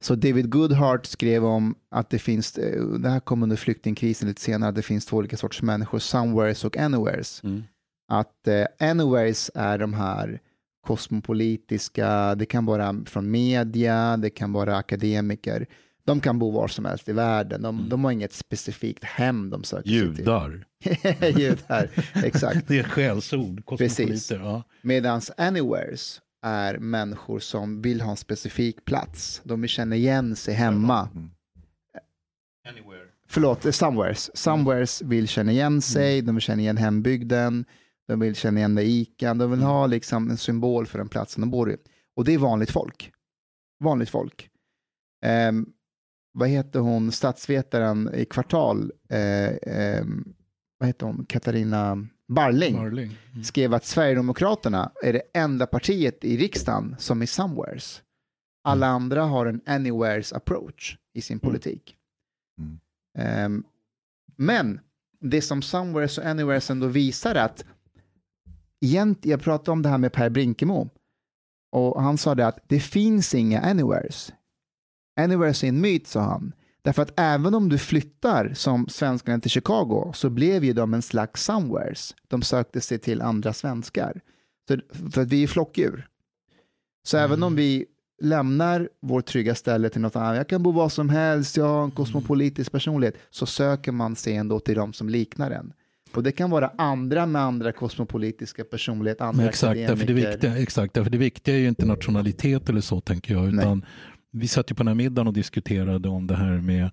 Så David Goodhart skrev om att det finns, eh, det här kom under flyktingkrisen lite senare, det finns två olika sorters människor, somewheres och anywheres. Mm. Att eh, anywheres är de här kosmopolitiska, det kan vara från media, det kan vara akademiker. De kan bo var som helst i världen, de, Mm. de har inget specifikt hem de söker sig Judar. till. Judar, [laughs] exakt. [laughs] Det är skällsord. Kosmopoliter. Ja. Medan anywheres är människor som vill ha en specifik plats. De vill känna igen sig hemma. Mm. Förlåt, eh, somewheres. Somewheres vill känna igen sig, de vill känna igen hembygden, de vill känna igen ikan, de vill ha liksom en symbol för den platsen de bor i. Och det är vanligt folk. Vanligt folk. Ehm, vad heter hon, statsvetaren i kvartal, eh, ehm, vad heter hon, Katarina Barling Marling. Mm. skrev att Sverigedemokraterna är det enda partiet i riksdagen som är somewheres. Alla andra har en anywheres approach i sin politik. Mm. Ehm, men det som somewheres och anywheres ändå visar att egent, jag pratade om det här med Per Brinkemo och han sa det att det finns inga anywheres. Anywheres är en myt, sa han. Därför att även om du flyttar som svenskarna till Chicago så blev ju de en slags somewheres. De sökte sig till andra svenskar. Så, för att vi är flockdjur. Så även om vi lämnar vårt trygga ställe till något annat, jag kan bo var som helst, jag har en kosmopolitisk personlighet, så söker man sig ändå till de som liknar en. Och det kan vara andra med andra kosmopolitiska personlighet, andra exakt, därför det, akademiker. viktiga, exakt, därför det viktiga är ju inte nationalitet eller så tänker jag. Utan vi satt ju på den här middagen och diskuterade om det här med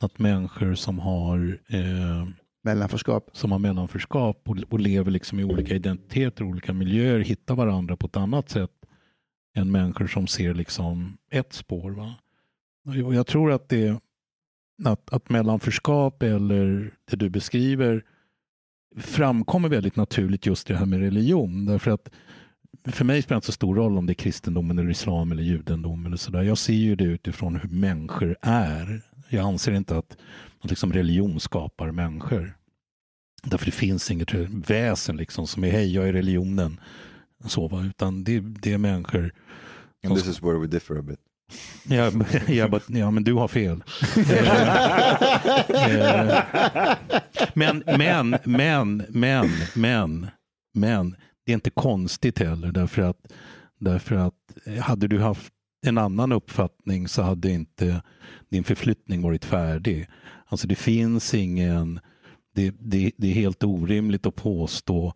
att människor som har, eh, Mellanförskap. som har mellanförskap och, och lever liksom i olika identiteter och olika miljöer hittar varandra på ett annat sätt än människor som ser liksom ett spår. Va? Och jag tror att det att, att mellanförskap eller det du beskriver framkommer väldigt naturligt just det här med religion. Därför att för mig spelar det inte så stor roll om det är kristendomen eller islam eller judendom eller sådär. Jag ser ju det utifrån hur människor är. Jag anser inte att, att liksom religion skapar människor. Därför det finns inget väsen liksom som är hej, jag är religionen. Så, va? Utan det, det är människor. And this is where we differ a bit. Ja, [laughs] ja, but, ja men du har fel. [laughs] Eh, eh, men, men, men, men, men, men, det är inte konstigt heller därför att, därför att eh, hade du haft en annan uppfattning så hade inte din förflyttning varit färdig. Alltså det finns ingen, det, det, det är helt orimligt att påstå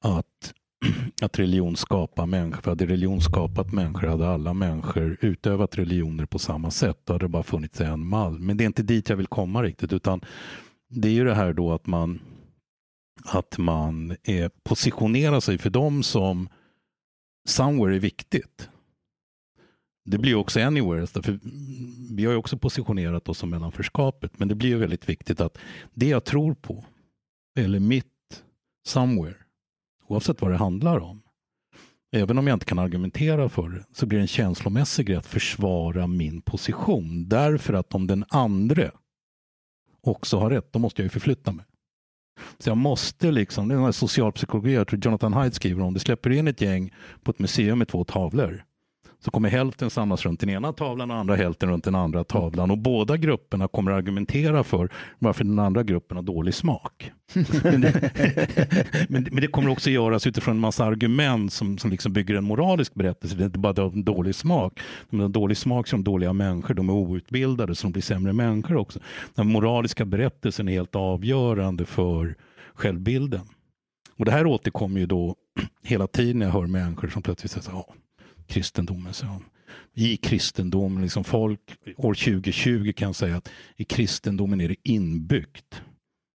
att, [clears throat] att religion skapar människor. För hade religion skapat människor hade alla människor utövat religioner på samma sätt. Då hade det bara funnits en mall. Men det är inte dit jag vill komma riktigt utan det är ju det här då att man att man eh, positionerar sig för dem som somewhere är viktigt. Det blir också anywhere, för vi har ju också positionerat oss som mellanförskapet, men det blir ju väldigt viktigt att det jag tror på, eller mitt somewhere, oavsett vad det handlar om, även om jag inte kan argumentera för det, så blir det en känslomässig grej att försvara min position. Därför att om den andre också har rätt, då måste jag ju förflytta mig. Så jag måste liksom, det är en socialpsykologi, jag tror Jonathan Haidt skriver om, det släpper in ett gäng på ett museum med två tavlor så kommer hälften samlas runt den ena tavlan och andra hälften runt den andra tavlan. Och båda grupperna kommer argumentera för varför den andra gruppen har dålig smak. men, det, [laughs] men, men, det, kommer också göras utifrån en massa argument som, som liksom bygger en moralisk berättelse. Det är inte bara dålig smak. De har dålig smak som dåliga människor, de är outbildade så de blir sämre människor också. Den moraliska berättelsen är helt avgörande för självbilden. Och det här återkommer ju då [clears throat] hela tiden när jag hör människor som plötsligt säger så kristendomen. Så I kristendomen, liksom folk år 2020 kan säga att i kristendomen är det inbyggt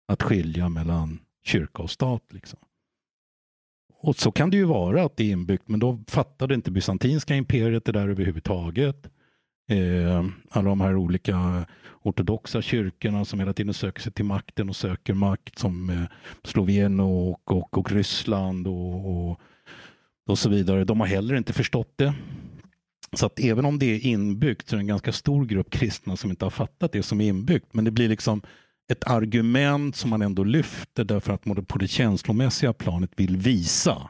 att skilja mellan kyrka och stat. Liksom. Och så kan det ju vara att det är inbyggt, men då fattade inte bysantinska imperiet det där överhuvudtaget. Eh, alla de här olika ortodoxa kyrkorna som hela tiden söker sig till makten och söker makt som eh, Slovenien och, och, och Ryssland och, och och så vidare. De har heller inte förstått det. Så att även om det är inbyggt så är det en ganska stor grupp kristna som inte har fattat det som är inbyggt. Men det blir liksom ett argument som man ändå lyfter därför att man på det känslomässiga planet vill visa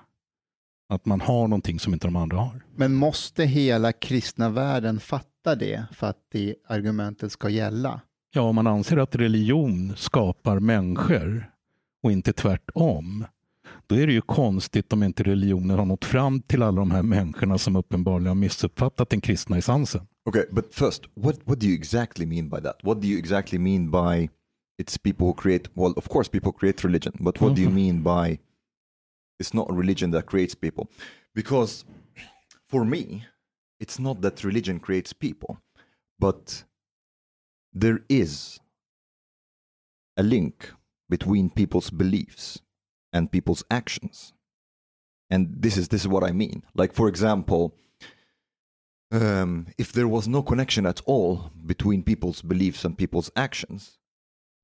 att man har någonting som inte de andra har. Men måste hela kristna världen fatta det för att det argumentet ska gälla? Ja, om man anser att religion skapar människor och inte tvärtom då är det ju konstigt om inte religionen har nått fram till alla de här människorna som uppenbarligen har missuppfattat den kristna essensen. Okay, but first, what, what do you exactly mean by that? What do you exactly mean by it's people who create, well, of course people create religion, but what mm -hmm. do you mm-hmm. mean by it's not religion that creates people? Because for me, it's not that religion creates people, but there is a link between people's beliefs and people's actions. And this is this is what I mean. Like for example, um, if there was no connection at all between people's beliefs and people's actions,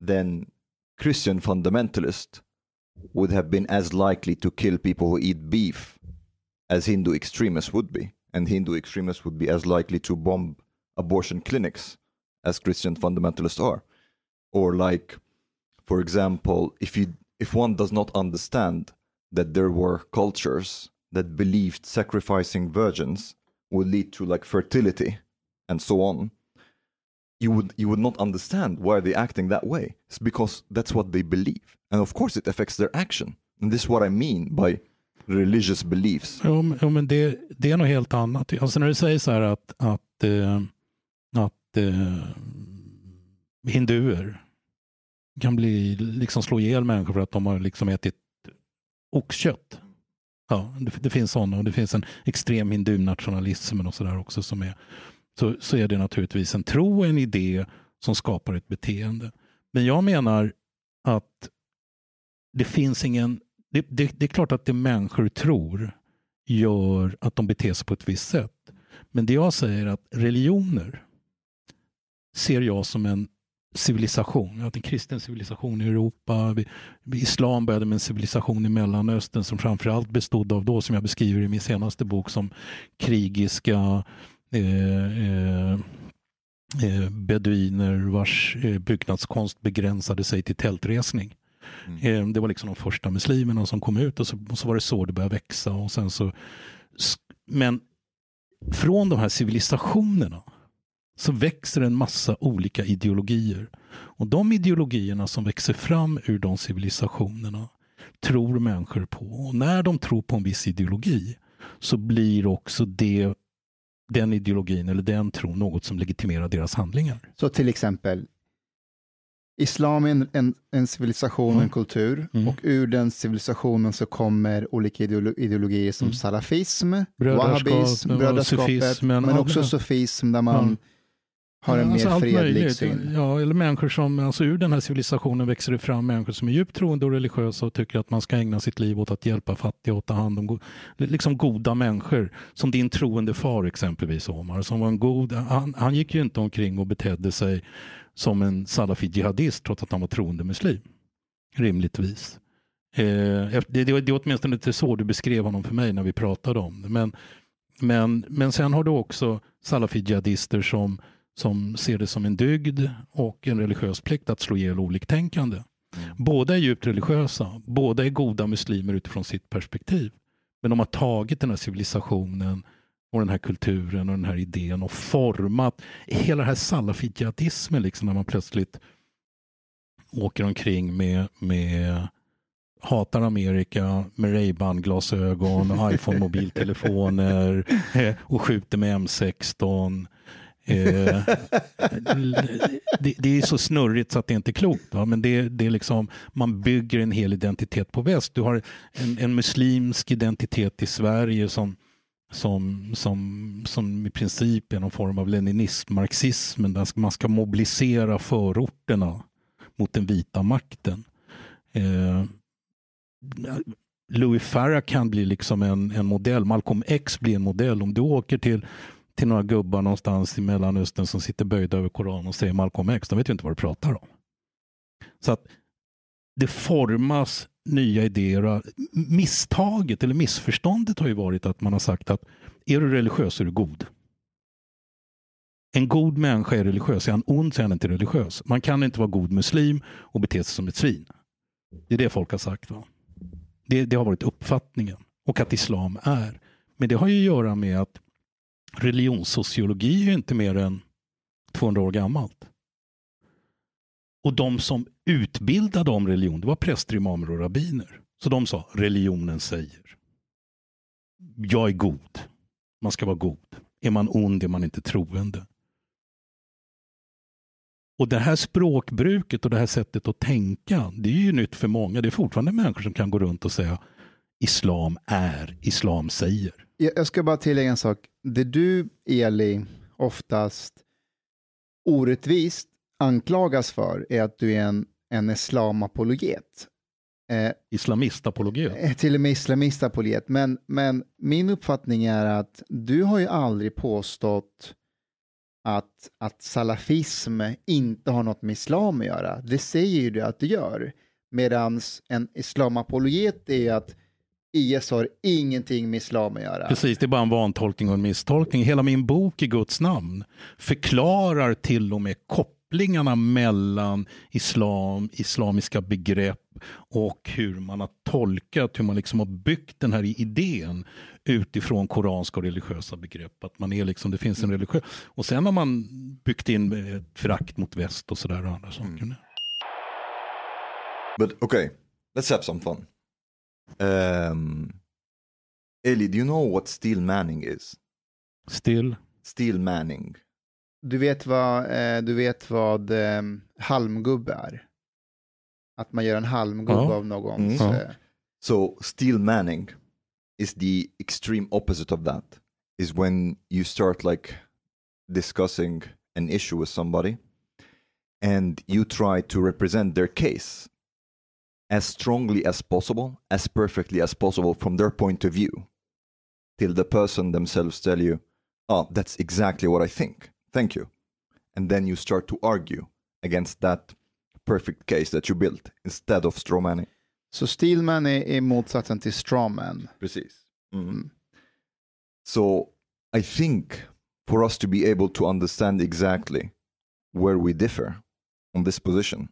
then Christian fundamentalists would have been as likely to kill people who eat beef as Hindu extremists would be. And Hindu extremists would be as likely to bomb abortion clinics as Christian fundamentalists are. Or, like, for example, if you if one does not understand that there were cultures that believed sacrificing virgins would lead to like fertility and so on you would you would not understand why they're acting that way. It's because that's what they believe. And of course it affects their action. And this is what i mean by religious beliefs. Jo, jo men det, det är något helt annat. Alltså när du säger så här att att, eh, att eh, hinduer kan bli, liksom slå ihjäl människor för att de har liksom ätit oxkött. Ja, det, det finns sådana och det finns en extrem hindunationalism och sådär också som är så, så är det naturligtvis en tro och en idé som skapar ett beteende. Men jag menar att det finns ingen... Det, det, det, är klart att det människor tror gör att de beter sig på ett visst sätt. Men det jag säger är att religioner ser jag som en civilisation. Vi har haft en kristen civilisation i Europa. Islam började med en civilisation i Mellanöstern som framförallt bestod av, då som jag beskriver i min senaste bok, som krigiska eh, eh, eh, beduiner vars eh, byggnadskonst begränsade sig till tältresning. Mm. Eh, det var liksom de första muslimerna som kom ut och så, och så var det så det började växa. Och sen så, men från de här civilisationerna så växer en massa olika ideologier. Och de ideologierna som växer fram ur de civilisationerna tror människor på. Och när de tror på en viss ideologi så blir också det, den ideologin eller den tron något som legitimerar deras handlingar. Så till exempel, Islam är en, en, en civilisation, mm. en kultur mm. och ur den civilisationen så kommer olika ideologier som mm. salafism, wahhabism, brödraskapet, men också sufism där man har en alltså mer fredlig möjligt. syn. Ja, eller människor som, alltså ur den här civilisationen växer det fram människor som är djupt troende och religiösa och tycker att man ska ägna sitt liv åt att hjälpa fattiga och ta hand om go liksom goda människor. Som din troende far exempelvis Omar, som var en god, han, han gick ju inte omkring och betedde sig som en salafi jihadist trots att han var troende muslim. Rimligtvis. Eh, det, det, det är åtminstone inte så du beskrev honom för mig när vi pratade om det. Men, men, men sen har du också salafi-jihadister som, som ser det som en dygd och en religiös plikt att slå ihjäl oliktänkande. Mm. Båda är djupt religiösa, båda är goda muslimer utifrån sitt perspektiv. Men de har tagit den här civilisationen och den här kulturen och den här idén och format hela den här salafijihadismen liksom när man plötsligt åker omkring med, med hatar Amerika med Ray-Ban-glasögon och [laughs] iPhone-mobiltelefoner [laughs] och skjuter med M16. Eh, det, det är så snurrigt så att det inte är klokt. Va? Men det, det är liksom, man bygger en hel identitet på väst. Du har en, en muslimsk identitet i Sverige som, som, som, som i princip är någon form av leninism-marxismen. Där man ska mobilisera förorterna mot den vita makten. Eh, Louis Farrakhan blir liksom en, en modell. Malcolm X blir en modell. Om du åker till, till några gubbar någonstans i Mellanöstern som sitter böjda över Koranen och säger Malcolm X, de vet ju inte vad du pratar om. Så att det formas nya idéer. Misstaget eller missförståndet har ju varit att man har sagt att är du religiös så är du god. En god människa är religiös. Är han ond så är han inte religiös. Man kan inte vara god muslim och bete sig som ett svin. Det är det folk har sagt. Va? Det, det har varit uppfattningen. Och att islam är. Men det har ju att göra med att religionssociologi är ju inte mer än 200 år gammalt. Och de som utbildade om religion, det var präster, imamer och rabbiner. Så de sa, religionen säger. Jag är god. Man ska vara god. Är man ond är man inte troende. Och det här språkbruket och det här sättet att tänka, det är ju nytt för många. Det är fortfarande människor som kan gå runt och säga Islam är, Islam säger. Jag ska bara tillägga en sak. Det du, Eli, oftast orättvist anklagas för är att du är en, en islamapologet. Eh, Islamistapologet. Eh, Till och med islamistapologet. Men, men min uppfattning är att du har ju aldrig påstått att, att salafism inte har något med islam att göra. Det säger ju du att det gör. Medan en islamapologet är att IS har ingenting med islam att göra. Precis, det är bara en vantolkning och en misstolkning. Hela min bok i Guds namn förklarar till och med kopplingarna mellan islam, islamiska begrepp och hur man har tolkat, hur man liksom har byggt den här idén utifrån koranska och religiösa begrepp. Att man är liksom, det finns en religiös... Och sen har man byggt in ett förakt mot väst och sådär och andra saker. But okay, let's have some fun. Um, Eli, do you know what steel manning is? Still. Steel manning. Du vet vad, eh, du vet vad eh, halmgubbe är? Att man gör en halmgubbe Ja. av någons... Mm. Eh, So steel manning is the extreme opposite of that. Is when you start like discussing an issue with somebody and you try to represent their case as strongly as possible, as perfectly as possible from their point of view, till the person themselves tell you, oh, that's exactly what I think. Thank you. And then you start to argue against that perfect case that you built instead of straw manning. so Steelman är, är motsatsen till strawman. Precis. Mm. So I think for us to be able to understand exactly where we differ on this position,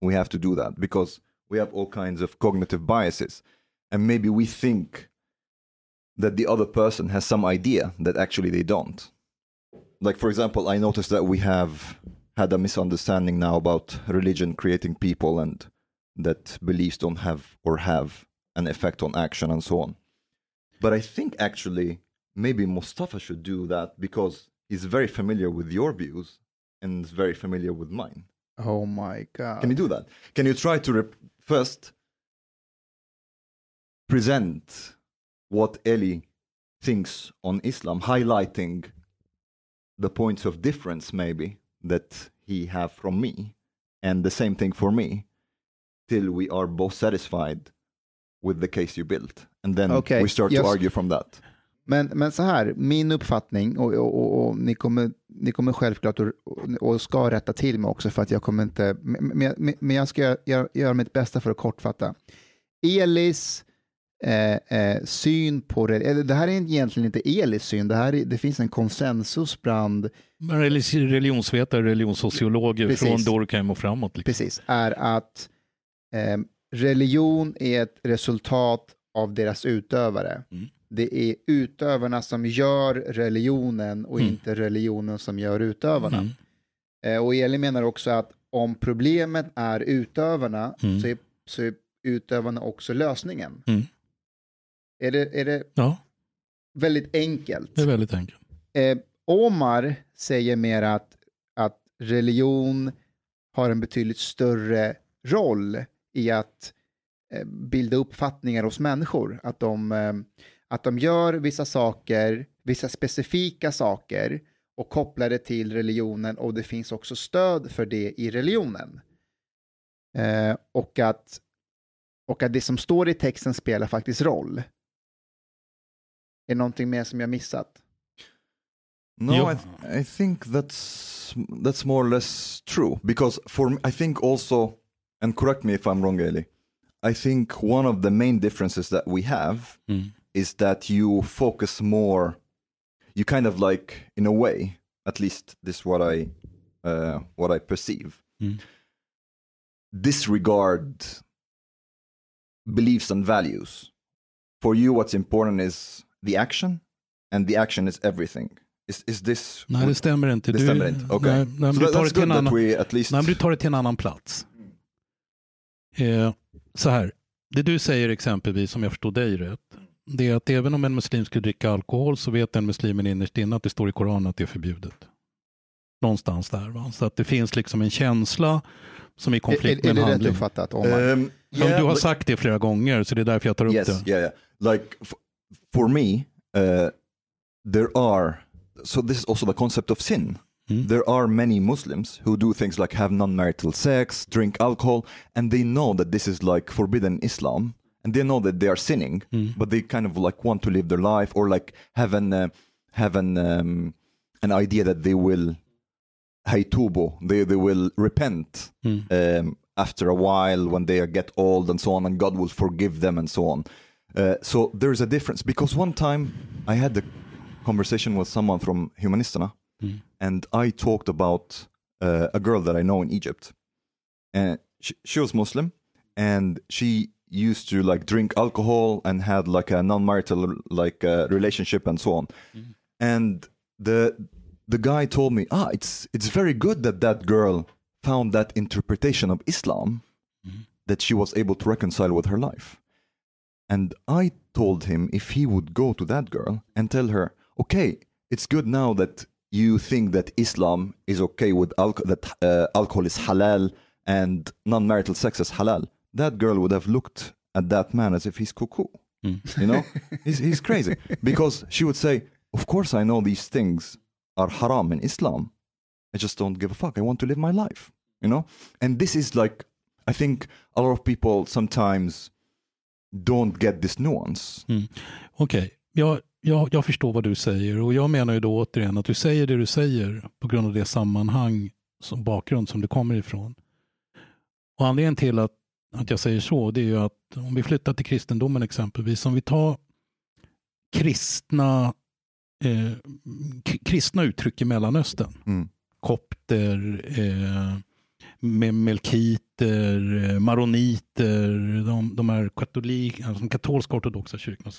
we have to do that because we have all kinds of cognitive biases. And maybe we think that the other person has some idea that actually they don't. Like, for example, I noticed that we have had a misunderstanding now about religion creating people and that beliefs don't have or have an effect on action and so on. But I think actually maybe Mustafa should do that because he's very familiar with your views and is very familiar with mine. Oh my god. Can you do that? Can you try to rep- first present what Eli thinks on Islam, highlighting the points of difference maybe that he have from me, and the same thing for me, till we are both satisfied with the case you built, and then Okay, we start yes. to argue from that. Men, men så här, min uppfattning, och, och, och, och ni, kommer, ni kommer självklart och, ska rätta till mig också för att jag kommer inte, men, men, men jag ska göra, göra mitt bästa för att kortfatta. Elis eh, eh, syn på det, eller det här är egentligen inte Elis syn, det, här är, det finns en konsensus bland, Religionsvetare, religionssociologer Precis. från Durkheim och framåt. Liksom. precis, är att eh, religion är ett resultat av deras utövare. Mm. Det är utövarna som gör religionen och Mm. inte religionen som gör utövarna. Mm. Eh, och Eli menar också att om problemet är utövarna Mm. så, är, så är utövarna också lösningen. Mm. Är, det, är det Ja, väldigt enkelt? det är väldigt enkelt. Eh, Omar säger mer att, att religion har en betydligt större roll i att eh, bilda uppfattningar hos människor. Att de, eh, att de gör vissa saker, vissa specifika saker och kopplar det till religionen och det finns också stöd för det i religionen. Eh, och, att, och att det som står i texten spelar faktiskt roll. Är det någonting mer som jag missat? No. I, th- I think that's that's more or less true because for I think also, and correct me if I'm wrong, Eli. I think one of the main differences that we have Mm. Is that you focus more. You kind of like, in a way, at least this is what I uh, what I perceive. Mm. Disregard beliefs and values. For you, what's important is the action, and the action is everything. Is is this? Nej, det stämmer inte. Det Du- stämmer inte. Okej. Nej, nej, so du tar that's det till en good that annan... we at least. Nej, du tar det till en annan plats. Eh, så här, det du säger exempelvis, om jag förstår dig rätt, det är att även om en muslim skulle dricka alkohol så vet den muslimen innerst inne att det står i Koranen att det är förbjudet. Någonstans där. Va? Så att det finns liksom en känsla som är i Är, konflikt är, är med en det rätt handling. uppfattat, Omar? Um, yeah, du har but- sagt det flera gånger, så det är därför jag tar upp yes, det. yeah, yeah. Like for me, uh, there are. So this is also the concept of sin. Mm. There are many Muslims who do things like have non-marital sex, drink alcohol, and they know that this is like forbidden Islam, and they know that they are sinning, Mm. but they kind of like want to live their life or like have an uh, have an um, an idea that they will haytubo, they they will repent Mm. um, after a while when they get old and so on, and God will forgive them and so on. Uh, so there's a difference because one time I had a conversation with someone from Humanisterna, Mm. and I talked about uh, a girl that I know in Egypt, and she, she was Muslim, and she used to like drink alcohol and had like a non-marital like uh, relationship and so on, and the the guy told me, ah, it's it's very good that that girl found that interpretation of Islam that she was able to reconcile with her life. And I told him if he would go to that girl and tell her, okay, it's good now that you think that Islam is okay with alcohol, that uh, alcohol is halal and non-marital sex is halal. That girl would have looked at that man as if he's cuckoo. Mm. You know, [laughs] he's, he's crazy because she would say, of course I know these things are haram in Islam. I just don't give a fuck. I want to live my life, you know? And this is like, I think a lot of people sometimes don't get this nuance. Okej, jag, jag, jag förstår vad du säger och jag menar ju då återigen att du säger det du säger på grund av det sammanhang som bakgrund som du kommer ifrån. Och anledningen till att, att jag säger så det är ju att om vi flyttar till kristendomen exempelvis, om vi tar kristna, eh, kristna uttryck i Mellanöstern, Mm. kopter, eh, melkiter, eh, maroniter, de, de är katolik, alltså katolska ortodoxa kyrkorna.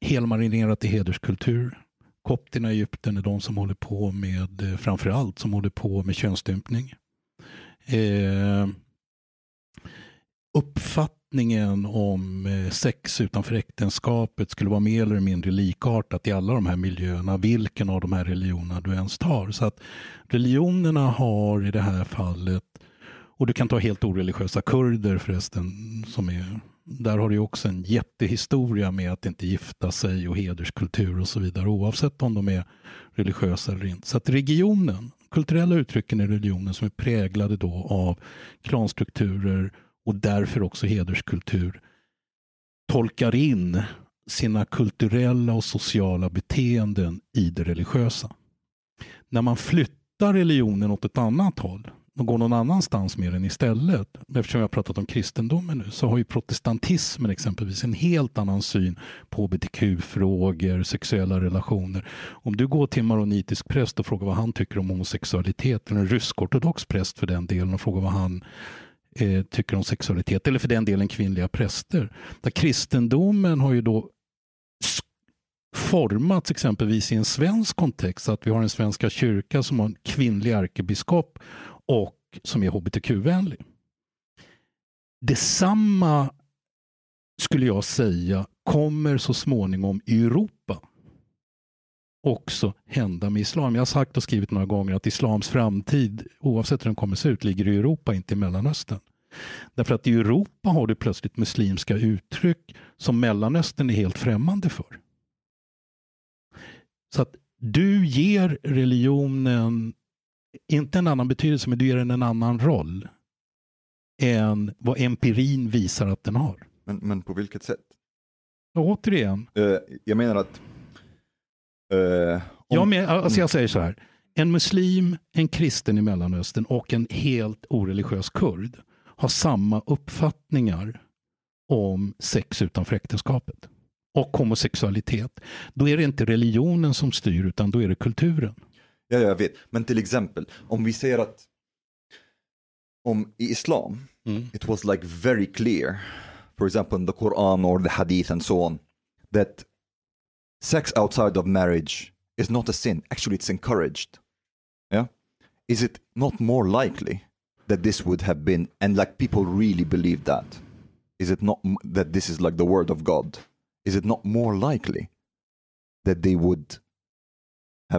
Helmarinerat i hederskultur. Kopterna i Egypten är de som håller på med, eh, framförallt som håller på med könsstympning. Eh, uppfattningen om eh, sex utanför äktenskapet skulle vara mer eller mindre likartat i alla de här miljöerna, vilken av de här religionerna du ens tar. Så att religionerna har i det här fallet, och du kan ta helt oreligiösa kurder förresten, som är, där har du också en jättehistoria med att inte gifta sig och hederskultur och så vidare, oavsett om de är religiösa eller inte. Så att regionen, kulturella uttrycken i religionen som är präglade då av klanstrukturer och därför också hederskultur tolkar in sina kulturella och sociala beteenden i det religiösa. När man flyttar religionen åt ett annat håll, och går någon annanstans med den istället. Eftersom vi har pratat om kristendomen nu så har ju protestantismen exempelvis en helt annan syn på hbtq-frågor, sexuella relationer. Om du går till en maronitisk präst och frågar vad han tycker om homosexualitet, eller en rysk-ortodox präst för den delen och frågar vad han eh, tycker om sexualitet, eller för den delen kvinnliga präster. Där kristendomen har ju då formats exempelvis i en svensk kontext, att vi har en svenska kyrka som har en kvinnlig ärkebiskop och som är hbtq-vänlig. Detsamma skulle jag säga kommer så småningom i Europa också hända med islam. Jag har sagt och skrivit några gånger att islams framtid, oavsett hur den kommer se ut, ligger i Europa, inte i Mellanöstern. Därför att i Europa har du plötsligt muslimska uttryck som Mellanöstern är helt främmande för. Så att du ger religionen inte en annan betydelse, men du ger den en annan roll än vad empirin visar att den har. Men, men på vilket sätt? Och återigen. Uh, jag menar att... Uh, om... jag, men, alltså jag säger så här. En muslim, en kristen i Mellanöstern och en helt oreligiös kurd har samma uppfattningar om sex utanför äktenskapet och homosexualitet. Då är det inte religionen som styr utan då är det kulturen. Ja, jag vet. Men till exempel, om vi säger att om i islam, mm. it was like very clear, for example in the Quran or the hadith and so on, that sex outside of marriage is not a sin. Actually, it's encouraged. Yeah? Is it not more likely that this would have been, and like people really believe that? Is it not that this is like the word of God? Is it not more likely that they would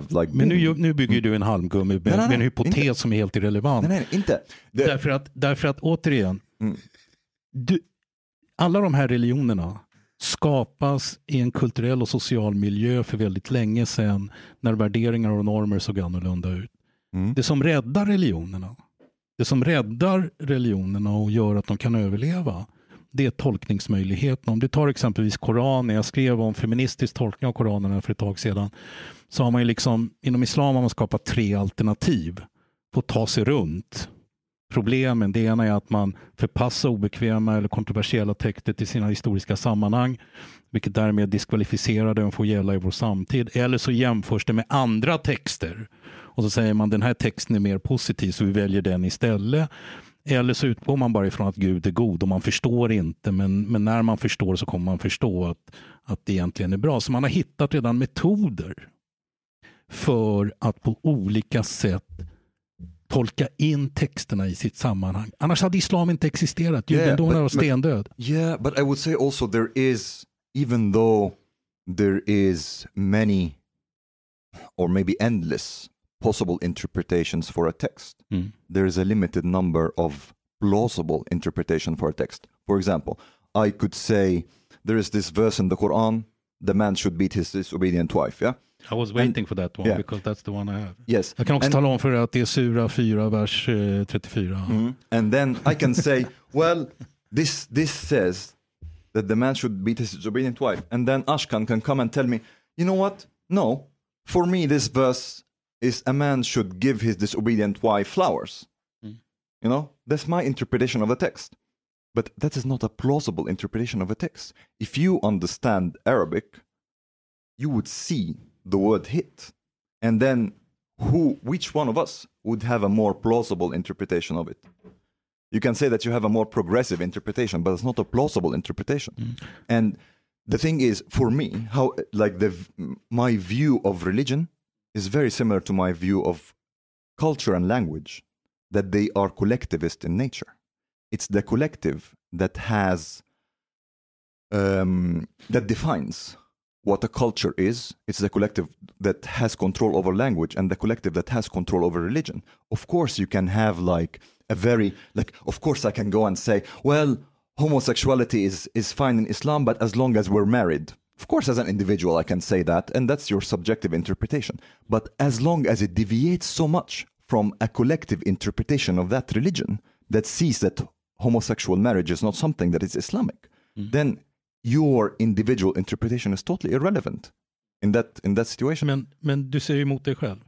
Like men nu, nu bygger du en halmgummi med, nej, nej, med en hypotes inte. som är helt irrelevant. Nej, nej, inte. Det... Därför, att, därför att återigen, mm. du, alla de här religionerna skapas i en kulturell och social miljö för väldigt länge sedan när värderingar och normer såg annorlunda ut. Mm. Det som räddar religionerna, det som räddar religionerna och gör att de kan överleva, det är tolkningsmöjligheten. Om du tar exempelvis Koranen, jag skrev om feministisk tolkning av Koranen för ett tag sedan, så har man ju liksom, inom islam har man skapat tre alternativ på att ta sig runt problemen. Det ena är att man förpassar obekväma eller kontroversiella texter till sina historiska sammanhang, vilket därmed diskvalificerar dem får gälla i vår samtid. Eller så jämförs det med andra texter och så säger man den här texten är mer positiv så vi väljer den istället. Eller så utgår man bara ifrån att Gud är god och man förstår inte men, men när man förstår så kommer man förstå att, att det egentligen är bra. Så man har hittat redan metoder för att på olika sätt tolka in texterna i sitt sammanhang. Annars hade islam inte existerat. Judendomen yeah, var stendöd. Yeah, but I would say also there is, even though there is many or maybe endless possible interpretations for a text, mm. there is a limited number of plausible interpretation for a text. For example, I could say there is this verse in the Quran, the man should beat his disobedient wife, yeah? I was waiting and, for that one yeah. because that's the one I have. Yes. Jag kan också and, tala om för er att det är Sura 4, vers eh, 34. Mm. And then I can say, [laughs] well, this, this says that the man should beat his disobedient wife. And then Ashkan can come and tell me, you know what? No, for me this verse is a man should give his disobedient wife flowers. Mm. You know, that's my interpretation of the text. But that is not a plausible interpretation of a text. If you understand Arabic, you would see the word hit. And then who which one of us would have a more plausible interpretation of it? You can say that you have a more progressive interpretation, but it's not a plausible interpretation. Mm. And the thing is, for me, how like the my view of religion is very similar to my view of culture and language, that they are collectivist in nature. It's the collective that has um, that defines what a culture is. It's the collective that has control over language and the collective that has control over religion. Of course, you can have like a very like. Of course, I can go and say, well, homosexuality is is fine in Islam, but as long as we're married. Of course, as an individual, I can say that, and that's your subjective interpretation. But as long as it deviates so much from a collective interpretation of that religion that sees that homosexual marriage is not something that is Islamic, mm. then your individual interpretation is totally irrelevant in that, in that situation. Men, men du säger emot dig själv.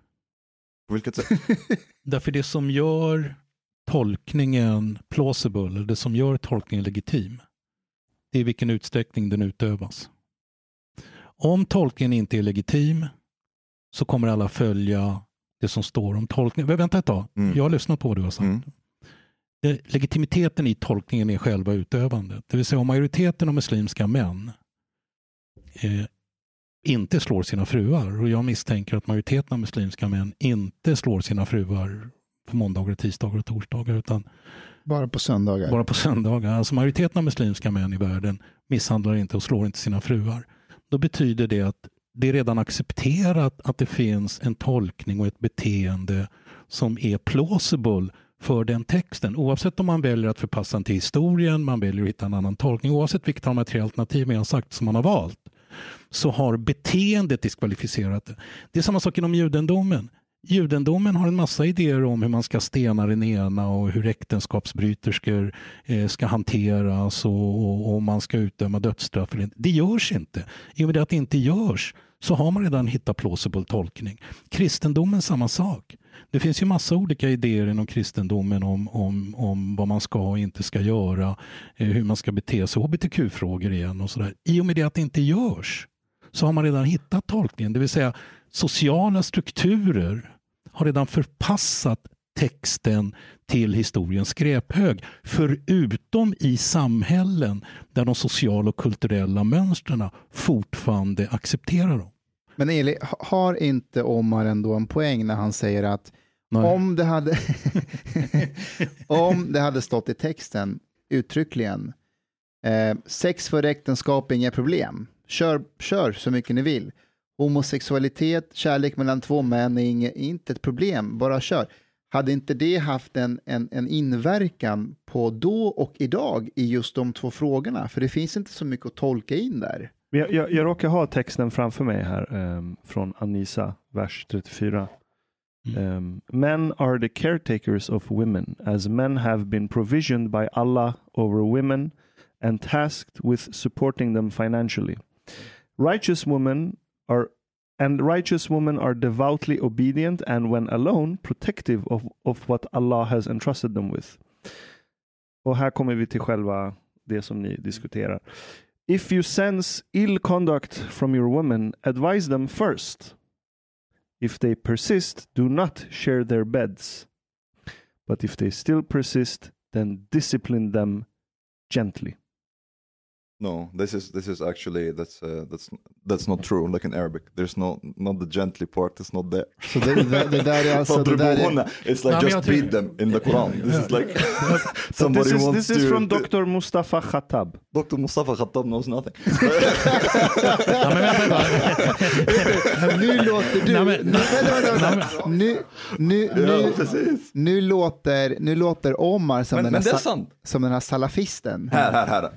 På vilket sätt? [laughs] Därför det som gör tolkningen plausible, det som gör tolkningen legitim, det är i vilken utsträckning den utövas. Om tolkningen inte är legitim så kommer alla följa det som står om tolkningen. Vänta ett tag, Mm. jag har lyssnat på vad du har sagt. Mm. Legitimiteten i tolkningen är själva utövandet. Det vill säga om majoriteten av muslimska män eh, inte slår sina fruar och jag misstänker att majoriteten av muslimska män inte slår sina fruar på måndagar, tisdagar och torsdagar utan Bara på söndagar. bara på söndagar. Alltså majoriteten av muslimska män i världen misshandlar inte och slår inte sina fruar. Då betyder det att det är redan accepterat att det finns en tolkning och ett beteende som är plausible för den texten. Oavsett om man väljer att förpassa den till historien, man väljer att hitta en annan tolkning, oavsett vilket av de här tre alternativen jag sagt som man har valt, så har beteendet diskvalificerat det. Det är samma sak inom judendomen. Judendomen har en massa idéer om hur man ska stena den ena och hur äktenskapsbryterskor eh, ska hanteras och, om man ska utdöma dödsstraff. Eller inte. Det görs inte. I och med att det inte görs så har man redan hittat plausible tolkning. Kristendomen samma sak. Det finns ju massa olika idéer inom kristendomen om, om, om vad man ska och inte ska göra, eh, hur man ska bete sig, hbtq-frågor igen och sådär. I och med det att det inte görs så har man redan hittat tolkningen, det vill säga sociala strukturer har redan förpassat texten till historiens skräphög. Förutom i samhällen där de sociala och kulturella mönstren fortfarande accepterar dem. Men Eli, ha- har inte Omar ändå en poäng när han säger att Nej. om det, hade [laughs] om det hade stått i texten uttryckligen eh, sex före äktenskap är inga problem. Kör, kör så mycket ni vill. Homosexualitet, kärlek mellan två män är inge, inte ett problem, bara kör. Hade inte det haft en, en, en inverkan på då och idag i just de två frågorna? För det finns inte så mycket att tolka in där. Jag, jag, jag råkar ha texten framför mig här ehm, från Anisa, vers 34. Um, men are the caretakers of women, as men have been provisioned by Allah over women and tasked with supporting them financially. Righteous women are and righteous women are devoutly obedient and when alone protective of, of what Allah has entrusted them with. Och här kommer vi till själva det som ni diskuterar. If you sense ill conduct from your women, advise them first. If they persist, do not share their beds. But if they still persist, then discipline them gently. No, this is this is actually that's uh, that's that's not true. Like in Arabic, there's no not the gently part. It's not there. Så det, det, det där är [laughs] alltså... Det där är, Fadribuhunna, It's like just beat them in the Quran. This is like [laughs] [laughs] somebody this is, wants this is to. from Dr. Mustafa Khattab. Dr. Mustafa Khattab knows nothing. Nu låter du... Nej, men- nu. Nu, nu, nu, låter, nu låter Omar som, den, här, som den här salafisten. Här, här, här.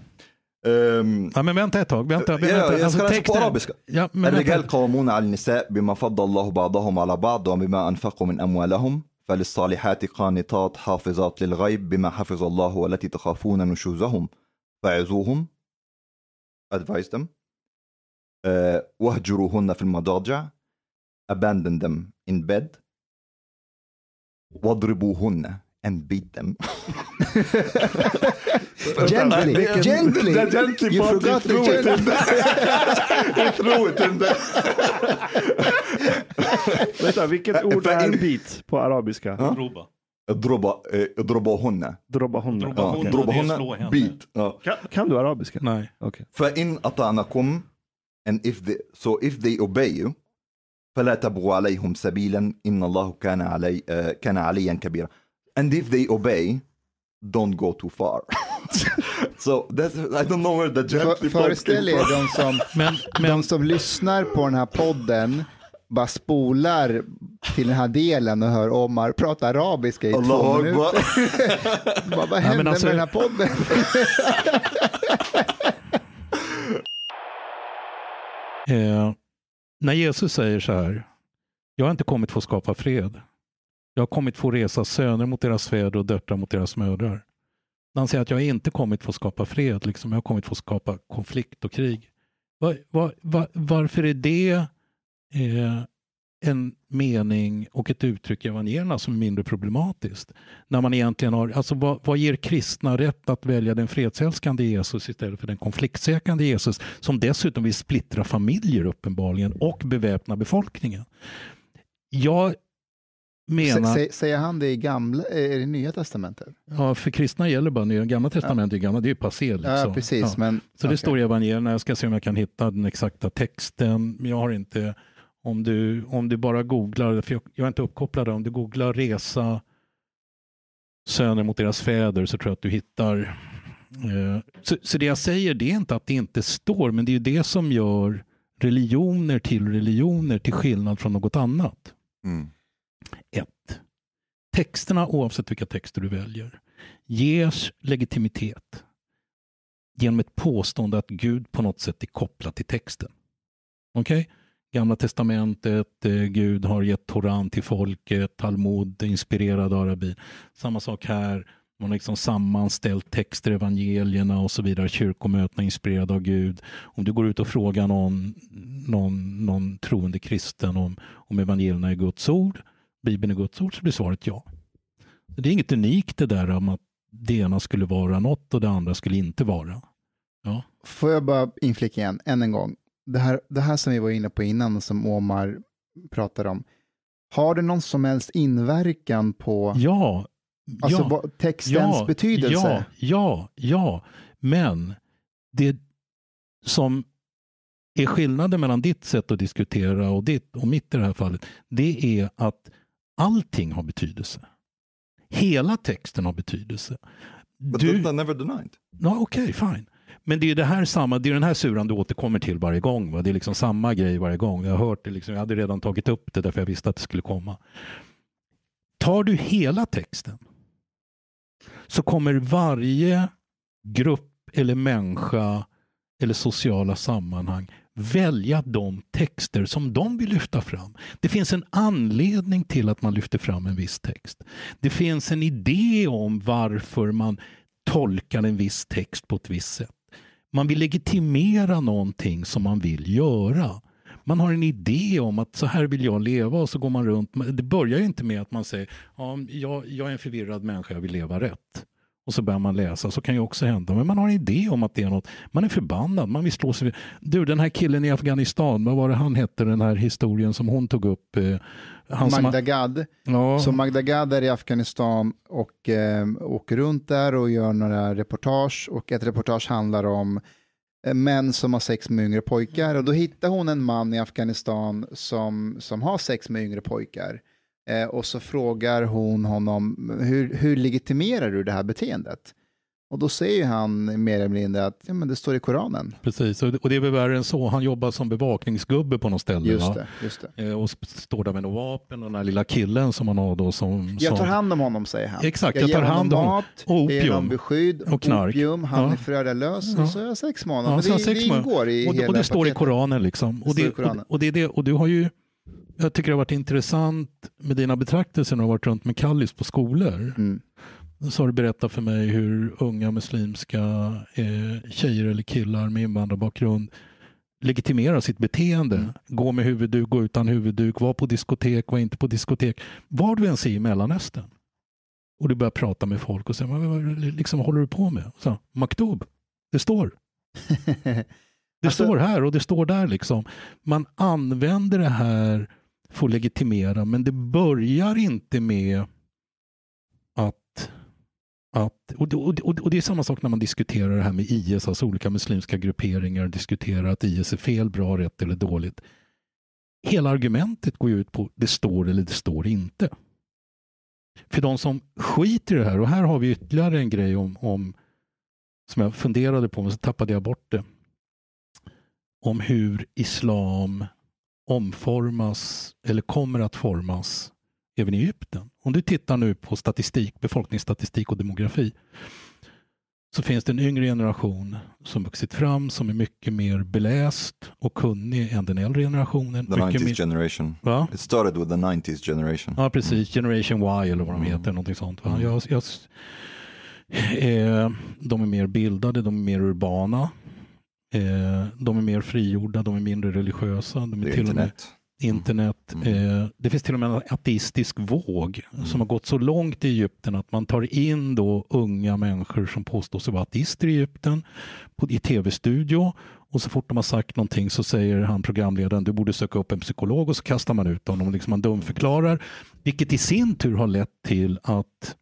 Um, Ja, men vänta ett tag. Vänta, Ja, vänta. jag ska läsa på texten- arabiska. Ja, men الرجال. قوامون على النساء بما فضل الله بعضهم على بعض وبما أنفقوا من أموالهم فللصالحات قانتات حافظات للغيب بما حفظ الله والتي تخافون نشوزهم فعظوهم advise them uh, واهجروهن في المضاجع abandon them in bed واضربوهن and beat them [laughs] Gently, Vilken- gently. The gently You part, forgot he threw the it in there. he threw it in there. Vänta, vilket ord för är in- beat på arabiska? Roba. اضربا eh, اضربوهن Drobahunna. Drobahunna. Ja, Okej. det är slå اضربوهن henne. beat ja. Kan, kan du arabiska? Nej. Okej. فإن أطعنكم and if they so if they obey you فلا تبغوا عليهم سبيلا إن الله كان علي uh, كان عليا كبيرا and if they obey don't go too far [laughs] [laughs] so I don't know where the För, gently part föreställ came er from. de som, Men, [laughs] men de som lyssnar på den här podden bara spolar till den här delen och hör Omar prata arabiska i två Allahu minuter. Akbar. [laughs] Bara, vad men hände alltså- med den här podden? eh, när Jesus säger så här, jag har inte kommit för att skapa fred. Jag har kommit för att resa söner mot deras fäder och döttrar mot deras mödrar. Han säger att jag inte kommit för att skapa fred, liksom, jag har kommit för att skapa konflikt och krig. Var, var, var, varför är det eh, en mening och ett uttryck i evangelierna som är mindre problematiskt. När man egentligen har, alltså vad, vad ger kristna rätt att välja den fredsälskande Jesus istället för den konfliktsökande Jesus som dessutom vill splittra familjer uppenbarligen och beväpna befolkningen? Jag menar... Sä, säger han det i gamla, är det nya testamentet? Ja, för kristna gäller bara nya. Gamla testamentet är gamla, det är ju passé. Liksom. Ja, precis. Ja. Men, Så det står i evangelierna, jag ska se om jag kan hitta den exakta texten. Men jag har inte, om du, om du bara googlar, för jag, jag är inte uppkopplad, om du googlar resa söner mot deras fäder så tror jag att du hittar. Eh, så, så det jag säger det är inte att det inte står, men det är det som gör religioner till religioner till skillnad från något annat. Mm. 1. Texterna, oavsett vilka texter du väljer, ges legitimitet genom ett påstående att Gud på något sätt är kopplad till texten. Okej? Okay? Gamla testamentet, eh, Gud har gett Toran till folket, Talmud inspirerad av arabi. Samma sak här, man har liksom sammanställt texter, evangelierna och så vidare, kyrkomötena inspirerade av Gud. Om du går ut och frågar någon, någon, någon troende kristen om, om evangelierna är Guds ord, Bibeln är Guds ord, så blir svaret ja. Det är inget unikt det där om att det ena skulle vara något och det andra skulle inte vara. Ja. Får jag bara inflika igen, än en gång. Det här, det här som vi var inne på innan, som Omar pratade om, har det någon som helst inverkan på ja, alltså, ja, textens ja, betydelse? Ja, ja, ja. Men det som är skillnaden mellan ditt sätt att diskutera och ditt och mitt i det här fallet, det är att allting har betydelse. Hela texten har betydelse. But Du, never denied. Ja, okej, fine. Men det är det här samma, det är den här suran du återkommer till varje gång. Va? Det är liksom samma grej varje gång. Jag har hört det, liksom, jag hade redan tagit upp det därför jag visste att det skulle komma. Tar du hela texten så kommer varje grupp eller människa eller sociala sammanhang välja de texter som de vill lyfta fram. Det finns en anledning till att man lyfter fram en viss text. Det finns en idé om varför man tolkar en viss text på ett visst sätt. Man vill legitimera någonting som man vill göra. Man har en idé om att så här vill jag leva och så går man runt. Det börjar ju inte med att man säger ja, jag, jag är en förvirrad människa, jag vill leva rätt. Och så börjar man läsa, så kan ju också hända. Men man har en idé om att det är något. Man är förbannad, man vill slå sig. Du, den här killen i Afghanistan, vad var det han hette, den här historien som hon tog upp? eh, Han Magda Gad. ja, Så Magda Gad är i Afghanistan och eh, åker runt där och gör några reportage och ett reportage handlar om eh, män som har sex med yngre pojkar och då hittar hon en man i Afghanistan som, som har sex med yngre pojkar eh, och så frågar hon honom hur, hur legitimerar du det här beteendet? Och då säger han mer eller mindre att ja, men det står i Koranen. precis. Och det- det är väl värre än så. Han jobbar som bevakningsgubbe på något ställe. Just det, just det. Eh, Och står där med något vapen och den här lilla killen som han har då som... Jag tar hand om honom, säger han. Exakt, jag jag tar hand om- mat, och jag ger honom opium. beskydd, Och knark. opium, han Ja. är föräldralös Ja. och så har jag sex med honom. Ja, Men det, sex det ingår i och, hela och det står i paketet. Koranen liksom. Och står det, i Koranen. och, och, det det, och du har ju, jag tycker det har varit intressant med dina betraktelser när du har varit runt med Kallis på skolor. Mm. Så har du berättat för mig hur unga muslimska eh, tjejer eller killar med invandrarbakgrund legitimerar sitt beteende. Mm. Gå med huvudduk, gå utan huvudduk, var på diskotek, var inte på diskotek. Var du än är i Mellanöstern. Och du börjar prata med folk och säger, vad, vad, liksom, håller du på med? Så, Maktub, det står. [laughs] Det Alltså- står här och det står där liksom. Man använder det här få legitimera, men det börjar inte med att... att och, det- och, det- och det är samma sak när man diskuterar det här med IS, alltså olika muslimska grupperingar diskuterar att IS är fel, bra, rätt eller dåligt. Hela argumentet går ju ut på det står eller det står inte. För de som skiter i det här, och här har vi ytterligare en grej om, om som jag funderade på, men så tappade jag bort det om hur islam omformas eller kommer att formas även i Egypten. Om du tittar nu på statistik, befolkningsstatistik och demografi så finns det en yngre generation som vuxit fram som är mycket mer beläst och kunnig än den äldre generationen. The Mycket 90s mer, generation. va? It started with the 90s generation. Ja, precis. Generation Y eller vad de Mm. heter. Någonting sånt. Va? Mm. Jag, jag, eh, de är mer bildade, de är mer urbana. Eh, de är mer frigjorda, de är mindre religiösa. De är Det är till och med internet. internet. Mm. Eh, det finns till och med en ateistisk våg som har gått så långt i Egypten att man tar in då unga människor som påstår sig vara ateister i Egypten på, i tv-studio och så fort de har sagt någonting så säger han programledaren du borde söka upp en psykolog och så kastar man ut honom och liksom man dumförklarar. Vilket i sin tur har lett till att,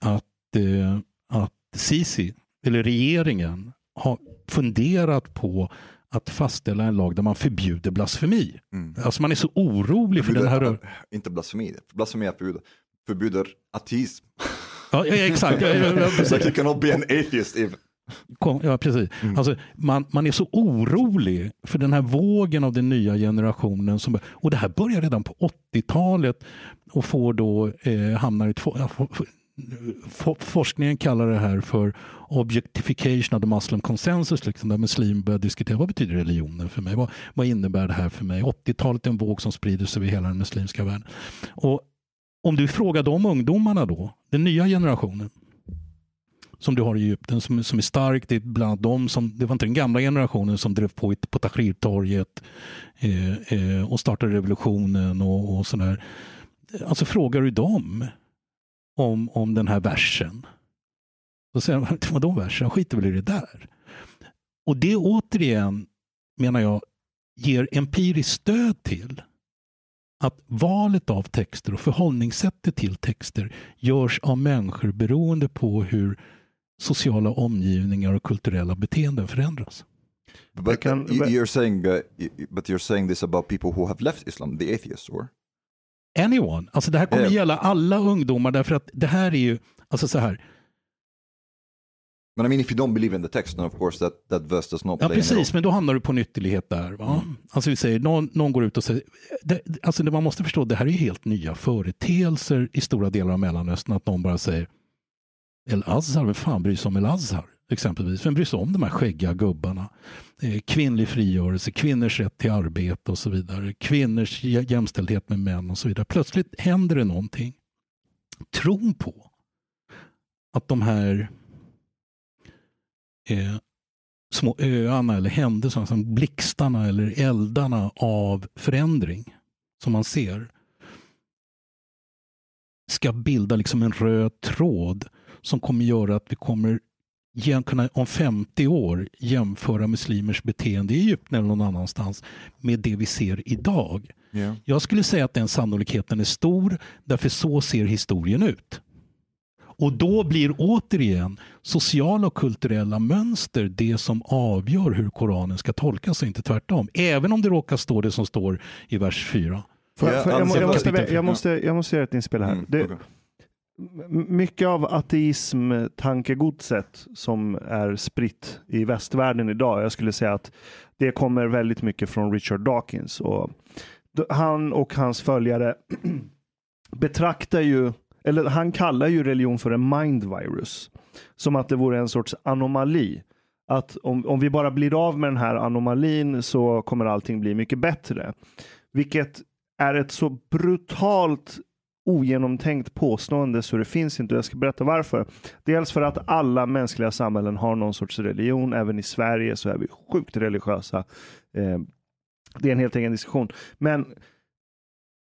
att, eh, att Sisi, eller regeringen, har funderat på att fastställa en lag där man förbjuder blasfemi. Mm. Alltså man är så orolig för den här... rör- Inte blasfemi, blasfemi är förbjudet. Förbjuder ateism. Ja, ja, exakt. Ja, ja, ja, Like you cannot be an atheist if... Kom- Ja, precis. Alltså, man, man är så orolig för den här vågen av den nya generationen. Som, och det här börjar redan på 80-talet och får då eh, hamnar i ett... Forskningen kallar det här för objectification of the Muslim consensus. Liksom, där muslimer börjar diskutera vad betyder religionen för mig? Vad, vad innebär det här för mig? 80-talet är en våg som sprider sig över hela den muslimska världen. Och om du frågar de ungdomarna då, den nya generationen, som du har i Egypten som, som är stark. Det är bland de som, det var inte den gamla generationen som drev på på Tahrirtorget eh, eh, och startade revolutionen och, och sådär. Alltså frågar du dem om, om den här versen. Då säger de, vadå versen? Jag skiter väl i det där. Och det återigen, menar jag, ger empiriskt stöd till att valet av texter och förhållningssättet till texter görs av människor beroende på hur sociala omgivningar och kulturella beteenden förändras. But you- but- you're saying, uh, but you're saying this about people who have left Islam, the atheists, or? Anyone. Alltså det här kommer Ja. gälla alla ungdomar därför att det här är ju, alltså så här, But I mean, if you don't believe in the text, then of course that, that verse does not ja precis, men då hamnar du på en ytterlighet där. Va? Mm. Alltså vi säger, någon, någon går ut och säger, det, alltså det man måste förstå, det här är ju helt nya företeelser i stora delar av Mellanöstern, att någon bara säger El Azhar, vem fan bryr sig om El Azhar? Exempelvis, vem bryr sig om de här skäggiga gubbarna? Eh, kvinnlig frigörelse, kvinnors rätt till arbete och så vidare. Kvinnors jämställdhet med män och så vidare. Plötsligt händer det någonting. Tron på att de här eh, små öarna eller händelserna, som blixtarna eller eldarna av förändring som man ser ska bilda liksom en röd tråd som kommer göra att vi kommer kunna om 50 år jämföra muslimers beteende i Egypten eller någon annanstans med det vi ser idag. Yeah. Jag skulle säga att den sannolikheten är stor, därför så ser historien ut. Och då blir återigen sociala och kulturella mönster det som avgör hur Koranen ska tolkas och inte tvärtom. Även om det råkar stå det som står i vers 4. Får jag- jag, jag, måste, jag, måste, jag måste göra ett inspel här. Mm, Det, mycket av ateism-tankegodset som är spritt i västvärlden idag, jag skulle säga att det kommer väldigt mycket från Richard Dawkins. Och han och hans följare [clears throat] betraktar ju, eller han kallar ju religion för en mind virus. Som att det vore en sorts anomali. Att om, om vi bara blir av med den här anomalin så kommer allting bli mycket bättre. Vilket är ett så brutalt ogenomtänkt påstående så det finns inte. Jag ska berätta varför. Dels för att alla mänskliga samhällen har någon sorts religion. Även i Sverige så är vi sjukt religiösa. Eh, det är en helt egen diskussion. Men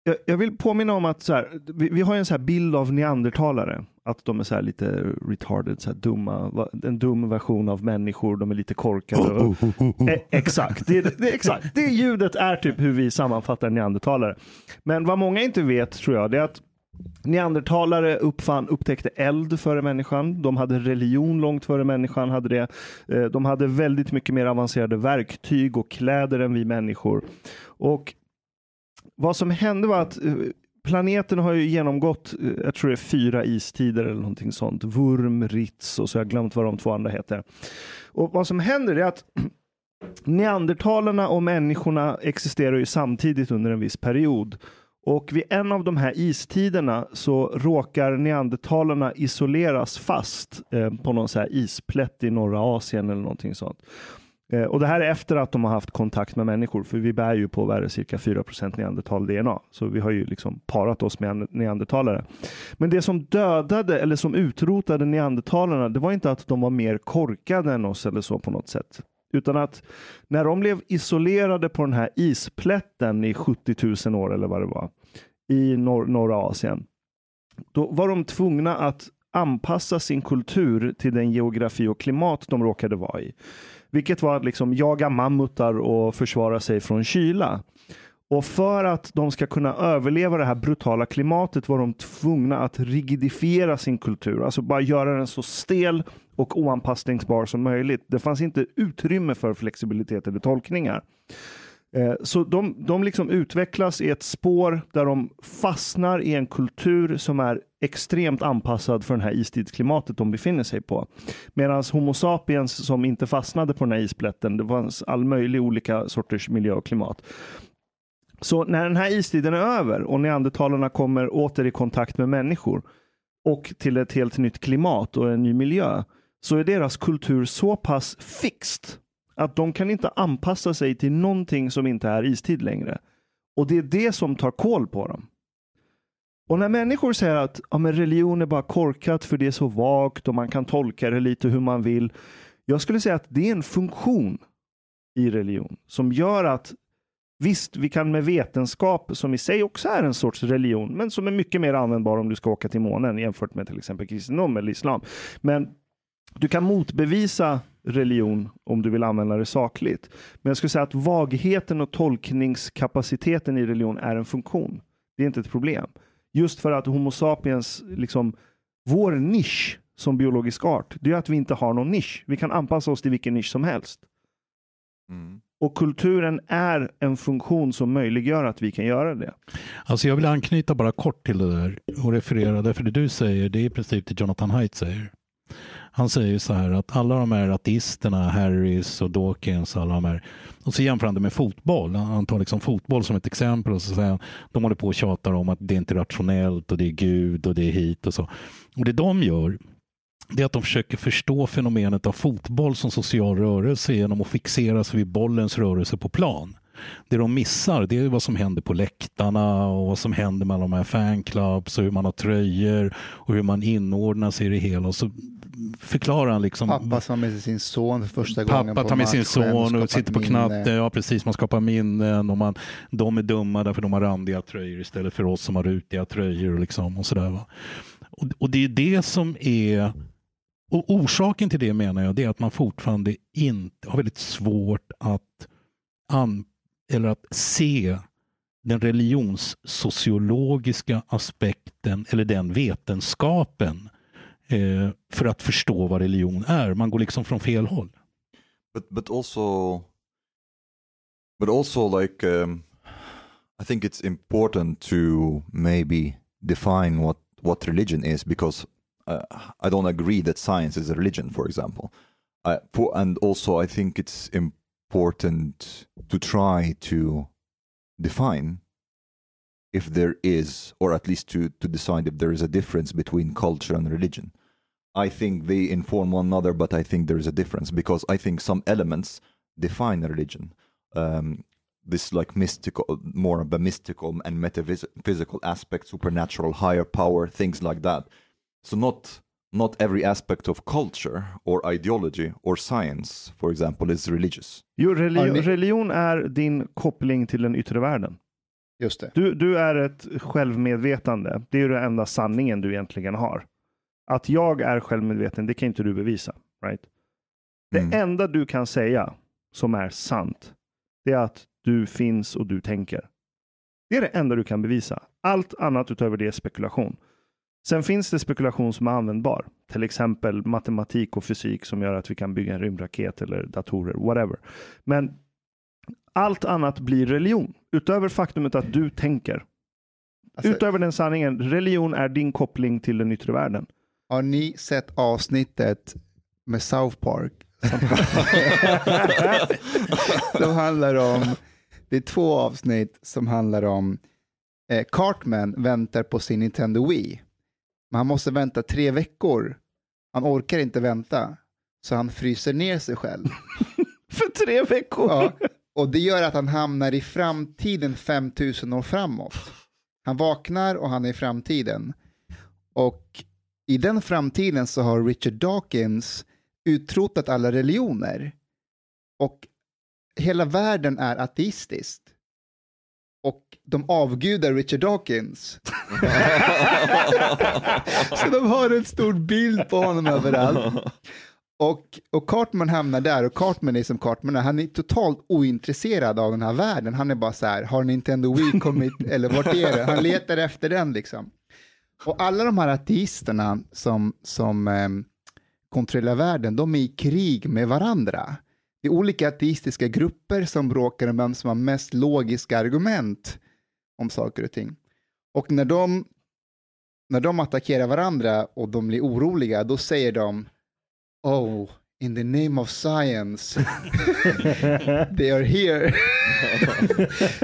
jag, jag vill påminna om att så här, vi, vi har en så här bild av neandertalare. Att de är så här lite retarded, så dumma. En dum version av människor. De är lite korkade. [laughs] Eh, exakt. Det, det, exakt. Det ljudet är typ hur vi sammanfattar neandertalare. Men vad många inte vet tror jag, det är att neandertalare uppfann, upptäckte eld före människan. De hade religion långt före människan hade det. Eh, de hade väldigt mycket mer avancerade verktyg och kläder än vi människor. Och vad som hände var att eh, planeten har ju genomgått, eh, jag tror det är fyra istider eller någonting sånt. Wurm, Ritz och så har jag glömt vad de två andra heter. Och vad som händer är att [clears throat] neandertalarna och människorna existerar ju samtidigt under en viss period. Och vid en av de här istiderna så råkar neandertalarna isoleras fast eh, på någon så här isplätt i norra Asien eller någonting sånt. Eh, och det här är efter att de har haft kontakt med människor, för vi bär ju på värre cirka 4 neandertal-DNA. Så vi har ju liksom parat oss med neandertalare. Men det som dödade eller som utrotade neandertalarna, det var inte att de var mer korkade än oss eller så på något sätt. Utan att när de blev isolerade på den här isplätten i 70 000 år eller vad det var i nor norra Asien. Då var de tvungna att anpassa sin kultur till den geografi och klimat de råkade vara i. Vilket var att liksom jaga mammutar och försvara sig från kyla. Och för att de ska kunna överleva det här brutala klimatet var de tvungna att rigidifiera sin kultur, alltså bara göra den så stel och oanpassningsbar som möjligt. Det fanns inte utrymme för flexibilitet eller tolkningar. Eh, så de, de liksom utvecklas i ett spår där de fastnar i en kultur som är extremt anpassad för det här istidsklimatet de befinner sig på. Medan Homo sapiens som inte fastnade på den här isplätten, det fanns all möjlig olika sorters miljö och klimat. Så när den här istiden är över och neandertalarna kommer åter i kontakt med människor och till ett helt nytt klimat och en ny miljö, så är deras kultur så pass fixt att de kan inte anpassa sig till någonting som inte är istid längre. Och det är det som tar koll på dem. Och när människor säger att ja, men religion är bara korkat för det är så vagt och man kan tolka det lite hur man vill. Jag skulle säga att det är en funktion i religion som gör att Visst, vi kan med vetenskap, som i sig också är en sorts religion, men som är mycket mer användbar om du ska åka till månen jämfört med till exempel kristendom eller islam. Men du kan motbevisa religion om du vill använda det sakligt. Men jag skulle säga att vagheten och tolkningskapaciteten i religion är en funktion. Det är inte ett problem. Just för att Homo sapiens, liksom, vår nisch som biologisk art, det är att vi inte har någon nisch. Vi kan anpassa oss till vilken nisch som helst. Mm. Och kulturen är en funktion som möjliggör att vi kan göra det. Alltså jag vill anknyta bara kort till det där och referera, därför det du säger, det är i princip det Jonathan Haidt säger. Han säger så här att alla de här ateisterna, Harris och Dawkins, alla de här, och så jämför han det med fotboll. Han tar liksom fotboll som ett exempel och så säger han, de håller på och tjatar om att det är inte rationellt och det är Gud och det är hit och så. Och det de gör, det är att de försöker förstå fenomenet av fotboll som social rörelse genom att fixera sig vid bollens rörelse på plan. Det de missar det är vad som händer på läktarna och vad som händer med alla de här fanclubs och hur man har tröjor och hur man inordnar sig i det hela. Och så förklarar han liksom. Pappa som med sin son för första gången Pappa tar med sin son skapar och sitter på knatte. Ja, precis. Man skapar minnen och man, de är dumma därför de har randiga tröjor istället för oss som har rutiga tröjor och, liksom, och sådär. Va? Och, och det är det som är och orsaken till det menar jag det är att man fortfarande inte har väldigt svårt att, an, eller att se den religionssociologiska aspekten eller den vetenskapen eh, för att förstå vad religion är. Man går liksom från fel håll. but but also but also like um, i think it's important to maybe define what what religion is because uh, i don't agree that science is a religion for example I, for, and also i think it's important to try to define if there is or at least to to decide if there is a difference between culture and religion i think they inform one another, but I think there is a difference because I think some elements define a religion. Um, this like mystical, more of a mystical and metaphysical aspect, supernatural, higher power, things like that. So not not every aspect of culture or ideology or science, for example, is religious. Jo, religion, religion är din koppling till den yttre världen. Just det. Du, du är ett självmedvetande. Det är ju den enda sanningen du egentligen har. Att jag är självmedveten, det kan inte du bevisa. Right? Det Mm. enda du kan säga som är sant, det är att du finns och du tänker. Det är det enda du kan bevisa. Allt annat utöver det är spekulation. Sen finns det spekulation som är användbar. Till exempel matematik och fysik som gör att vi kan bygga en rymdraket eller datorer, whatever. Men allt annat blir religion. Utöver faktumet att du tänker. Alltså, Utöver den sanningen, religion är din koppling till den yttre världen. Har ni sett avsnittet med South Park? Som, [laughs] som handlar om, det är två avsnitt som handlar om eh, Cartman väntar på sin Nintendo Wii. Men han måste vänta tre veckor. Han orkar inte vänta. Så han fryser ner sig själv. [laughs] För tre veckor. Ja, och det gör att han hamnar i framtiden 5000 år framåt. Han vaknar och han är i framtiden. Och i den framtiden så har Richard Dawkins utrotat alla religioner. Och hela världen är ateistisk. Och de avgudar Richard Dawkins. [laughs] Så de har en stor bild på honom överallt. Och, och Cartman hamnar där och Cartman är som Cartman är. Han är totalt ointresserad av den här världen. Han är bara så här, har Nintendo Wii kommit, eller vart är det? Han letar efter den liksom. Och alla de här ateisterna som, som eh, kontrollerar världen, de är i krig med varandra. Det är olika ateistiska grupper som bråkar om vem som har mest logiska argument om saker och ting. Och när de, när de attackerar varandra och de blir oroliga, då säger de Oh, in the name of science, [laughs] they are here.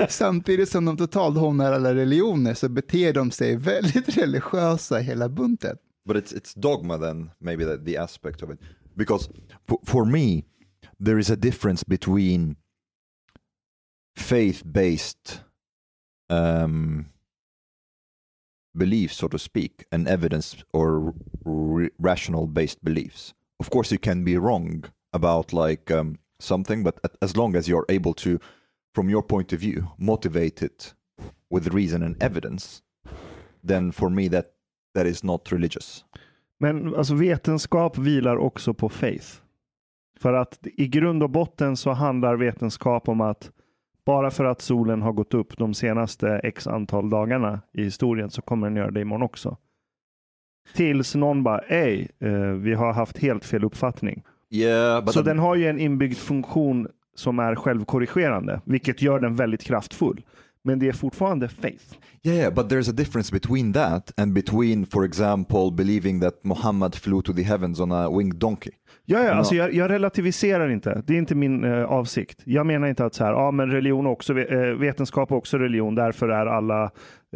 [laughs] Samtidigt som de totalt hånar alla religioner så beter de sig väldigt religiösa hela buntet. but it's it's dogma then maybe the, the aspect of it because for, me there is a difference between faith based um, beliefs so to speak and evidence or r- rational based beliefs of course you can be wrong about like um, something but as long as you're able to from your point of view motivate it with reason and evidence then for me that that is not religious Men alltså vetenskap vilar också på faith. För att i grund och botten så handlar vetenskap om att bara för att solen har gått upp de senaste x antal dagarna i historien så kommer den göra det imorgon också. Tills någon bara, ej, eh, vi har haft helt fel uppfattning. yeah but så den har ju en inbyggd funktion som är självkorrigerande, vilket gör den väldigt kraftfull. Men det är fortfarande faith. Yeah, but there's a difference between that and between, for example, believing that Muhammad flew to the heavens on a winged donkey. Ja, ja, Ja. alltså jag, jag relativiserar inte. Det är inte min eh, avsikt. Jag menar inte att så här, ja, men religion också, eh, vetenskap är också religion, därför är alla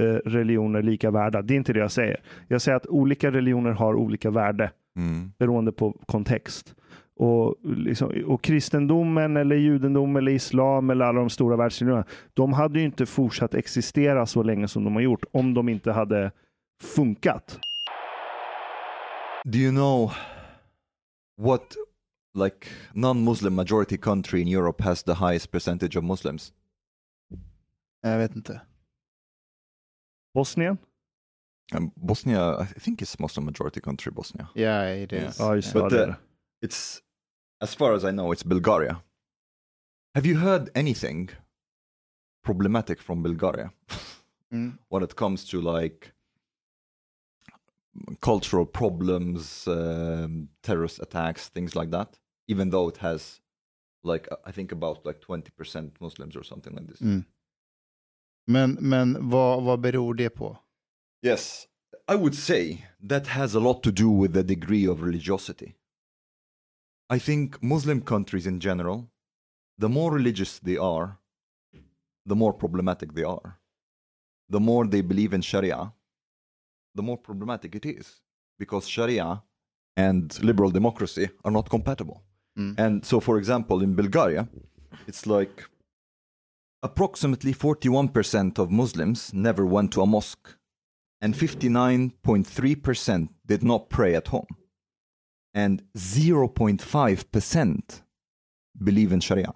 eh, religioner lika värda. Det är inte det jag säger. Jag säger att olika religioner har olika värde Mm. beroende på kontext. Och, liksom, och kristendomen eller judendom eller islam eller alla de stora världsreligionerna, de hade ju inte fortsatt existera så länge som de har gjort om de inte hade funkat. Do you know what, like, non-Muslim majority country in Europe has the highest percentage of Muslims? Jag vet inte. Bosnien? Um, Bosnia, I think it's Muslim majority country, Bosnia. Yeah, it is. Ja, just det. But ja, det är uh, det. it's, as far as I know, it's Bulgaria. Have you heard anything problematic from Bulgaria? [laughs] Mm. when it comes to like cultural problems, um, terrorist attacks, things like that. Even though it has, like, I think about like twenty percent Muslims or something like this. Mm. Men, men vad, vad beror det på? Yes, I would say that has a lot to do with the degree of religiosity. I think Muslim countries in general, the more religious they are, the more problematic they are. The more they believe in Sharia, the more problematic it is. Because Sharia and liberal democracy are not compatible. Mm. And so, for example, in Bulgaria, it's like approximately 41% of Muslims never went to a mosque, and 59.3% did not pray at home, and 0.5% believe in Sharia.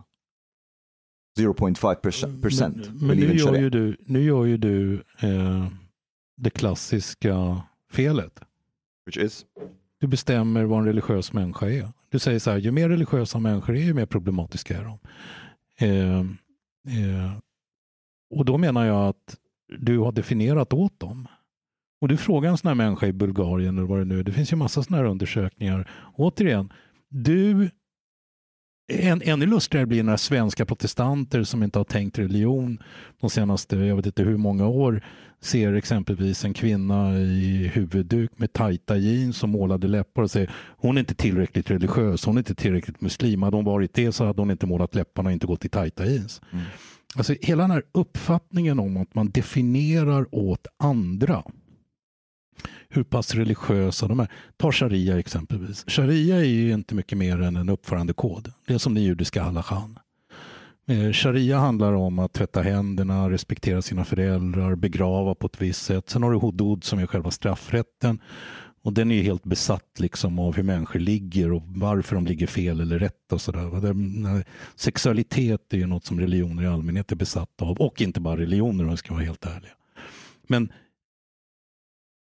0.5% percent Men, men believe in gör Sharia. ju du, nu gör ju du eh, det klassiska felet. Which is? Du bestämmer vad en religiös människa är. Du säger så här, ju mer religiösa människor är, ju mer problematiska är de. Eh, eh, och då menar jag att du har definierat åt dem. Och du frågar en sån här människa i Bulgarien eller vad det nu är. Det finns ju massa såna här undersökningar. Återigen, du en, ännu lustigare blir när svenska protestanter som inte har tänkt religion de senaste, jag vet inte hur många år, ser exempelvis en kvinna i huvudduk med tajta jeans och målade läppar och säger hon är inte tillräckligt religiös, hon är inte tillräckligt muslim. Hade hon varit det så hade hon inte målat läpparna och inte gått i tajta jeans. Mm. Alltså hela den här uppfattningen om att man definierar åt andra hur pass religiösa de är. Ta sharia exempelvis. Sharia är ju inte mycket mer än en uppförandekod. Det är som den judiska halachan. Eh, sharia handlar om att tvätta händerna, respektera sina föräldrar, begrava på ett visst sätt. Sen har du hudud som är själva straffrätten. Och den är ju helt besatt liksom av hur människor ligger och varför de ligger fel eller rätt och sådär. Eh, sexualitet är ju något som religioner i allmänhet är besatta av och inte bara religioner om jag ska vara helt ärliga. Men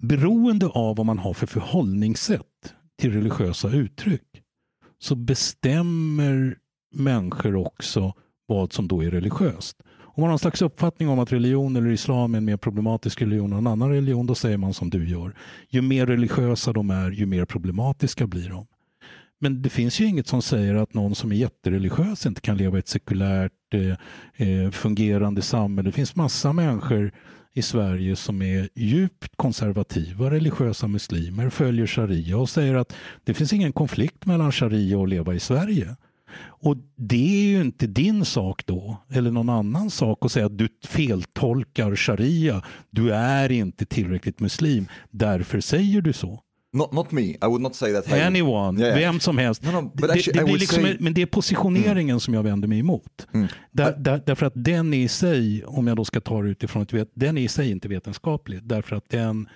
beroende av vad man har för förhållningssätt till religiösa uttryck så bestämmer människor också vad som då är religiöst. Om man har en slags uppfattning om att religion eller islam är en mer problematisk religion än en annan religion, då säger man som du gör. Ju mer religiösa de är, ju mer problematiska blir de. Men det finns ju inget som säger att någon som är jättereligiös inte kan leva i ett sekulärt eh, eh fungerande samhälle. Det finns massa människor i Sverige som är djupt konservativa religiösa muslimer, följer sharia och säger att det finns ingen konflikt mellan sharia och leva i Sverige. Och det är ju inte din sak då, eller någon annan sak att säga att du feltolkar sharia. Du är inte tillräckligt muslim, därför säger du så. Not, not me, I would not say that. Hey. Anyone, yeah. vem som helst. No, no, det, actually, det blir liksom, say... Men det är positioneringen mm. som jag vänder mig emot. Mm. Där, där, därför att den i sig, om jag då ska ta det utifrån den är i sig inte vetenskaplig. Därför att den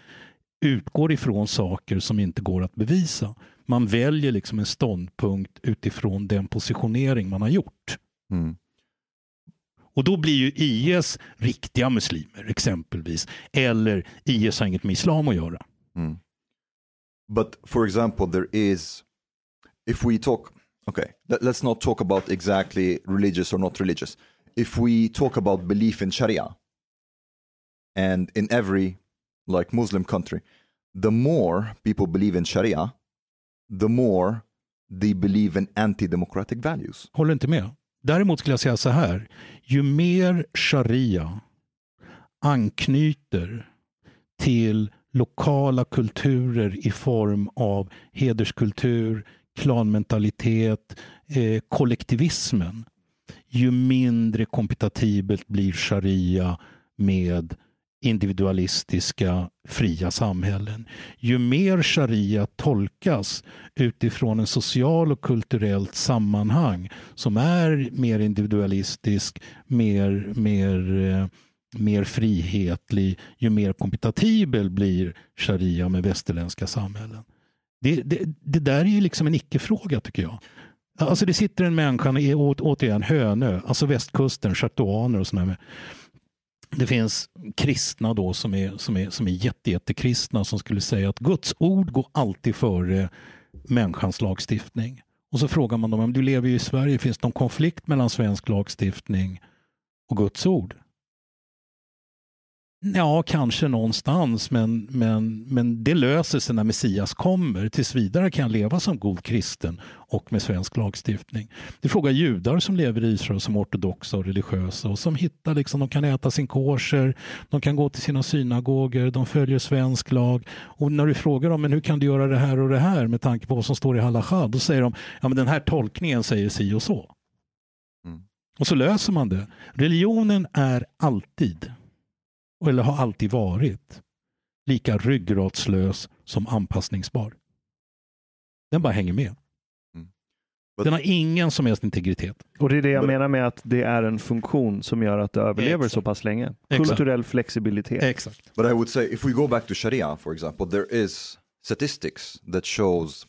utgår ifrån saker som inte går att bevisa. Man väljer liksom en ståndpunkt utifrån den positionering man har gjort. Mm. Och då blir ju IS riktiga muslimer exempelvis. Eller IS har inget med islam att göra. Mm. But for example, there is, if we talk, okay, let, let's not talk about exactly religious or not religious. If we talk about belief in Sharia, and in every like Muslim country, the more people believe in Sharia, the more they believe in anti-democratic values. Håller inte med. Däremot skulle jag säga så här. Ju mer sharia anknyter till lokala kulturer i form av hederskultur, klanmentalitet, eh, kollektivismen, ju mindre kompatibelt blir sharia med individualistiska fria samhällen. Ju mer sharia tolkas utifrån en social och kulturellt sammanhang som är mer individualistisk, mer, mer, eh, mer frihetlig, ju mer kompatibel blir sharia med västerländska samhällen. Det, det, det där är ju liksom en icke-fråga tycker jag. Alltså det sitter en människa, återigen Hönö, alltså västkusten, chartuaner och sådana det finns kristna då som är, som är, som är jätte, jättekristna som skulle säga att Guds ord går alltid före människans lagstiftning. Och så frågar man dem, du lever ju i Sverige, finns det någon konflikt mellan svensk lagstiftning och Guds ord? Ja, kanske någonstans, men, men, men det löser sig när Messias kommer. Tills vidare kan jag leva som god kristen och med svensk lagstiftning. Det frågar judar som lever i Israel som ortodoxa och religiösa och som hittar, liksom, de kan äta sin kosher, de kan gå till sina synagoger, de följer svensk lag. Och när du frågar dem, men hur kan du göra det här och det här med tanke på vad som står i halacha? Då säger de, ja men den här tolkningen säger si och så. Mm. Och så löser man det. Religionen är alltid eller har alltid varit, lika ryggradslös som anpassningsbar. Den bara hänger med. Mm. Den har ingen som helst integritet. Och det är det jag menar med att det är en funktion som gör att det överlever Exakt. så pass länge. Kulturell Exakt. flexibilitet. Exakt. But I would say if we go back to Sharia for example, there is statistics that shows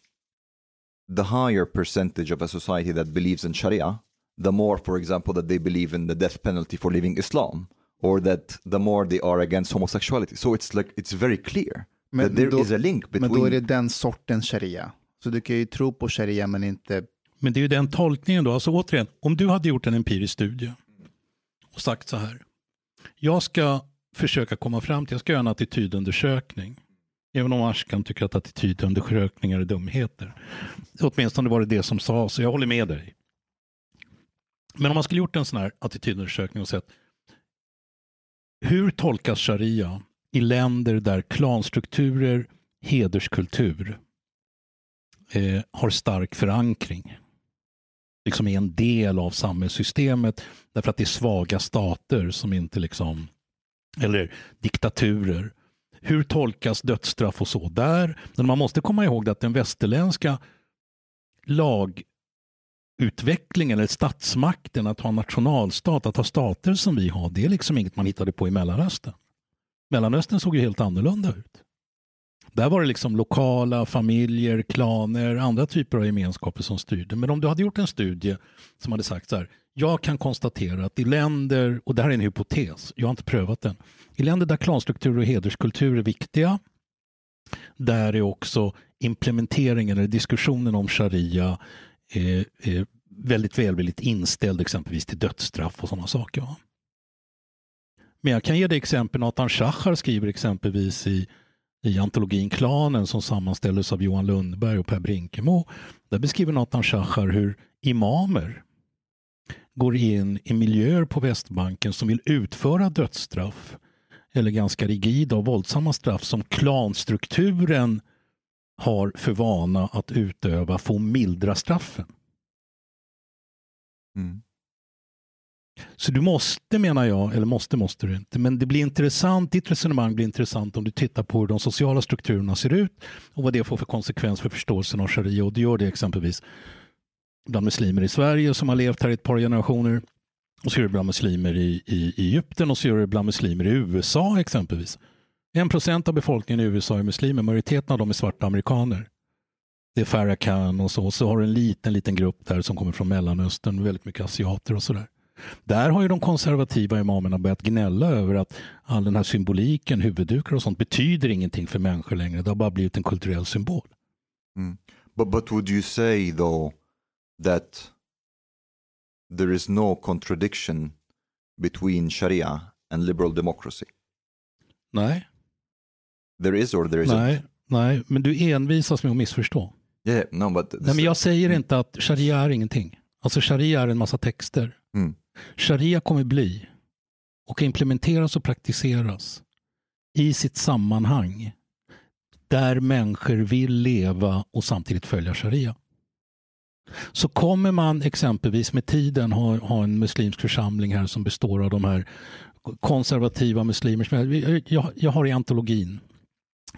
the higher percentage of a society that believes in Sharia, the more for example that they believe in the death penalty for leaving Islam or that the more they are against homosexuality. So it's like it's very clear men that there då, is a link between... Men då är det den sortens sharia. Så du kan ju tro på sharia men inte... Men det är ju den tolkningen då. Alltså återigen, om du hade gjort en empirisk studie och sagt så här. Jag ska försöka komma fram till, jag ska göra en attitydundersökning. Även om Ars kan tycka att attitydundersökningar är dumheter. Åtminstone var det det som sades, så jag håller med dig. Men om man skulle gjort en sån här attitydundersökning och sett hur tolkas sharia i länder där klanstrukturer, hederskultur eh, har stark förankring? Liksom är en del av samhällssystemet därför att det är svaga stater som inte liksom, eller diktaturer. Hur tolkas dödsstraff och så där? Men man måste komma ihåg att den västerländska lag utvecklingen eller statsmakten att ha nationalstat, att ha stater som vi har, det är liksom inget man hittade på i Mellanöstern. Mellanöstern såg ju helt annorlunda ut. Där var det liksom lokala familjer, klaner, andra typer av gemenskaper som styrde. Men om du hade gjort en studie som hade sagt så här, jag kan konstatera att i länder, och det här är en hypotes, jag har inte prövat den, i länder där klanstruktur och hederskultur är viktiga, där är också implementeringen eller diskussionen om sharia väldigt välvilligt inställd exempelvis till dödsstraff och sådana saker. Va? Men jag kan ge dig exempel, Nathan Shachar skriver exempelvis i, i antologin Klanen som sammanställdes av Johan Lundberg och Per Brinkemo. Där beskriver Nathan Shachar hur imamer går in i miljöer på Västbanken som vill utföra dödsstraff eller ganska rigida och våldsamma straff som klanstrukturen har för vana att utöva få mildra straffen. Mm. Så du måste, menar jag, eller måste måste du inte, men det blir intressant, ditt resonemang blir intressant om du tittar på hur de sociala strukturerna ser ut och vad det får för konsekvens för förståelsen av sharia. Och du gör det exempelvis bland muslimer i Sverige som har levt här i ett par generationer. Och så gör det bland muslimer i, i, i Egypten och så gör det bland muslimer i USA exempelvis. En procent av befolkningen i USA är muslimer, majoriteten av dem är svarta amerikaner. Det är Farrakhan och så. Så har du en liten, liten grupp där som kommer från Mellanöstern, väldigt mycket asiater och sådär. Där har ju de konservativa imamerna börjat gnälla över att all den här symboliken, huvuddukar och sånt betyder ingenting för människor längre. Det har bara blivit en kulturell symbol. Mm. But, but would you say though that there is no contradiction between Sharia and liberal democracy? Nej, There is or there isn't? nej, nej, men du envisas med att missförstå. Yeah, no, but Nej, men jag säger inte att sharia är ingenting. Alltså sharia är en massa texter. Mm. Sharia kommer bli och implementeras och praktiseras i sitt sammanhang där människor vill leva och samtidigt följa sharia. Så kommer man exempelvis med tiden ha, ha en muslimsk församling här som består av de här konservativa muslimer. Jag, jag, jag har i antologin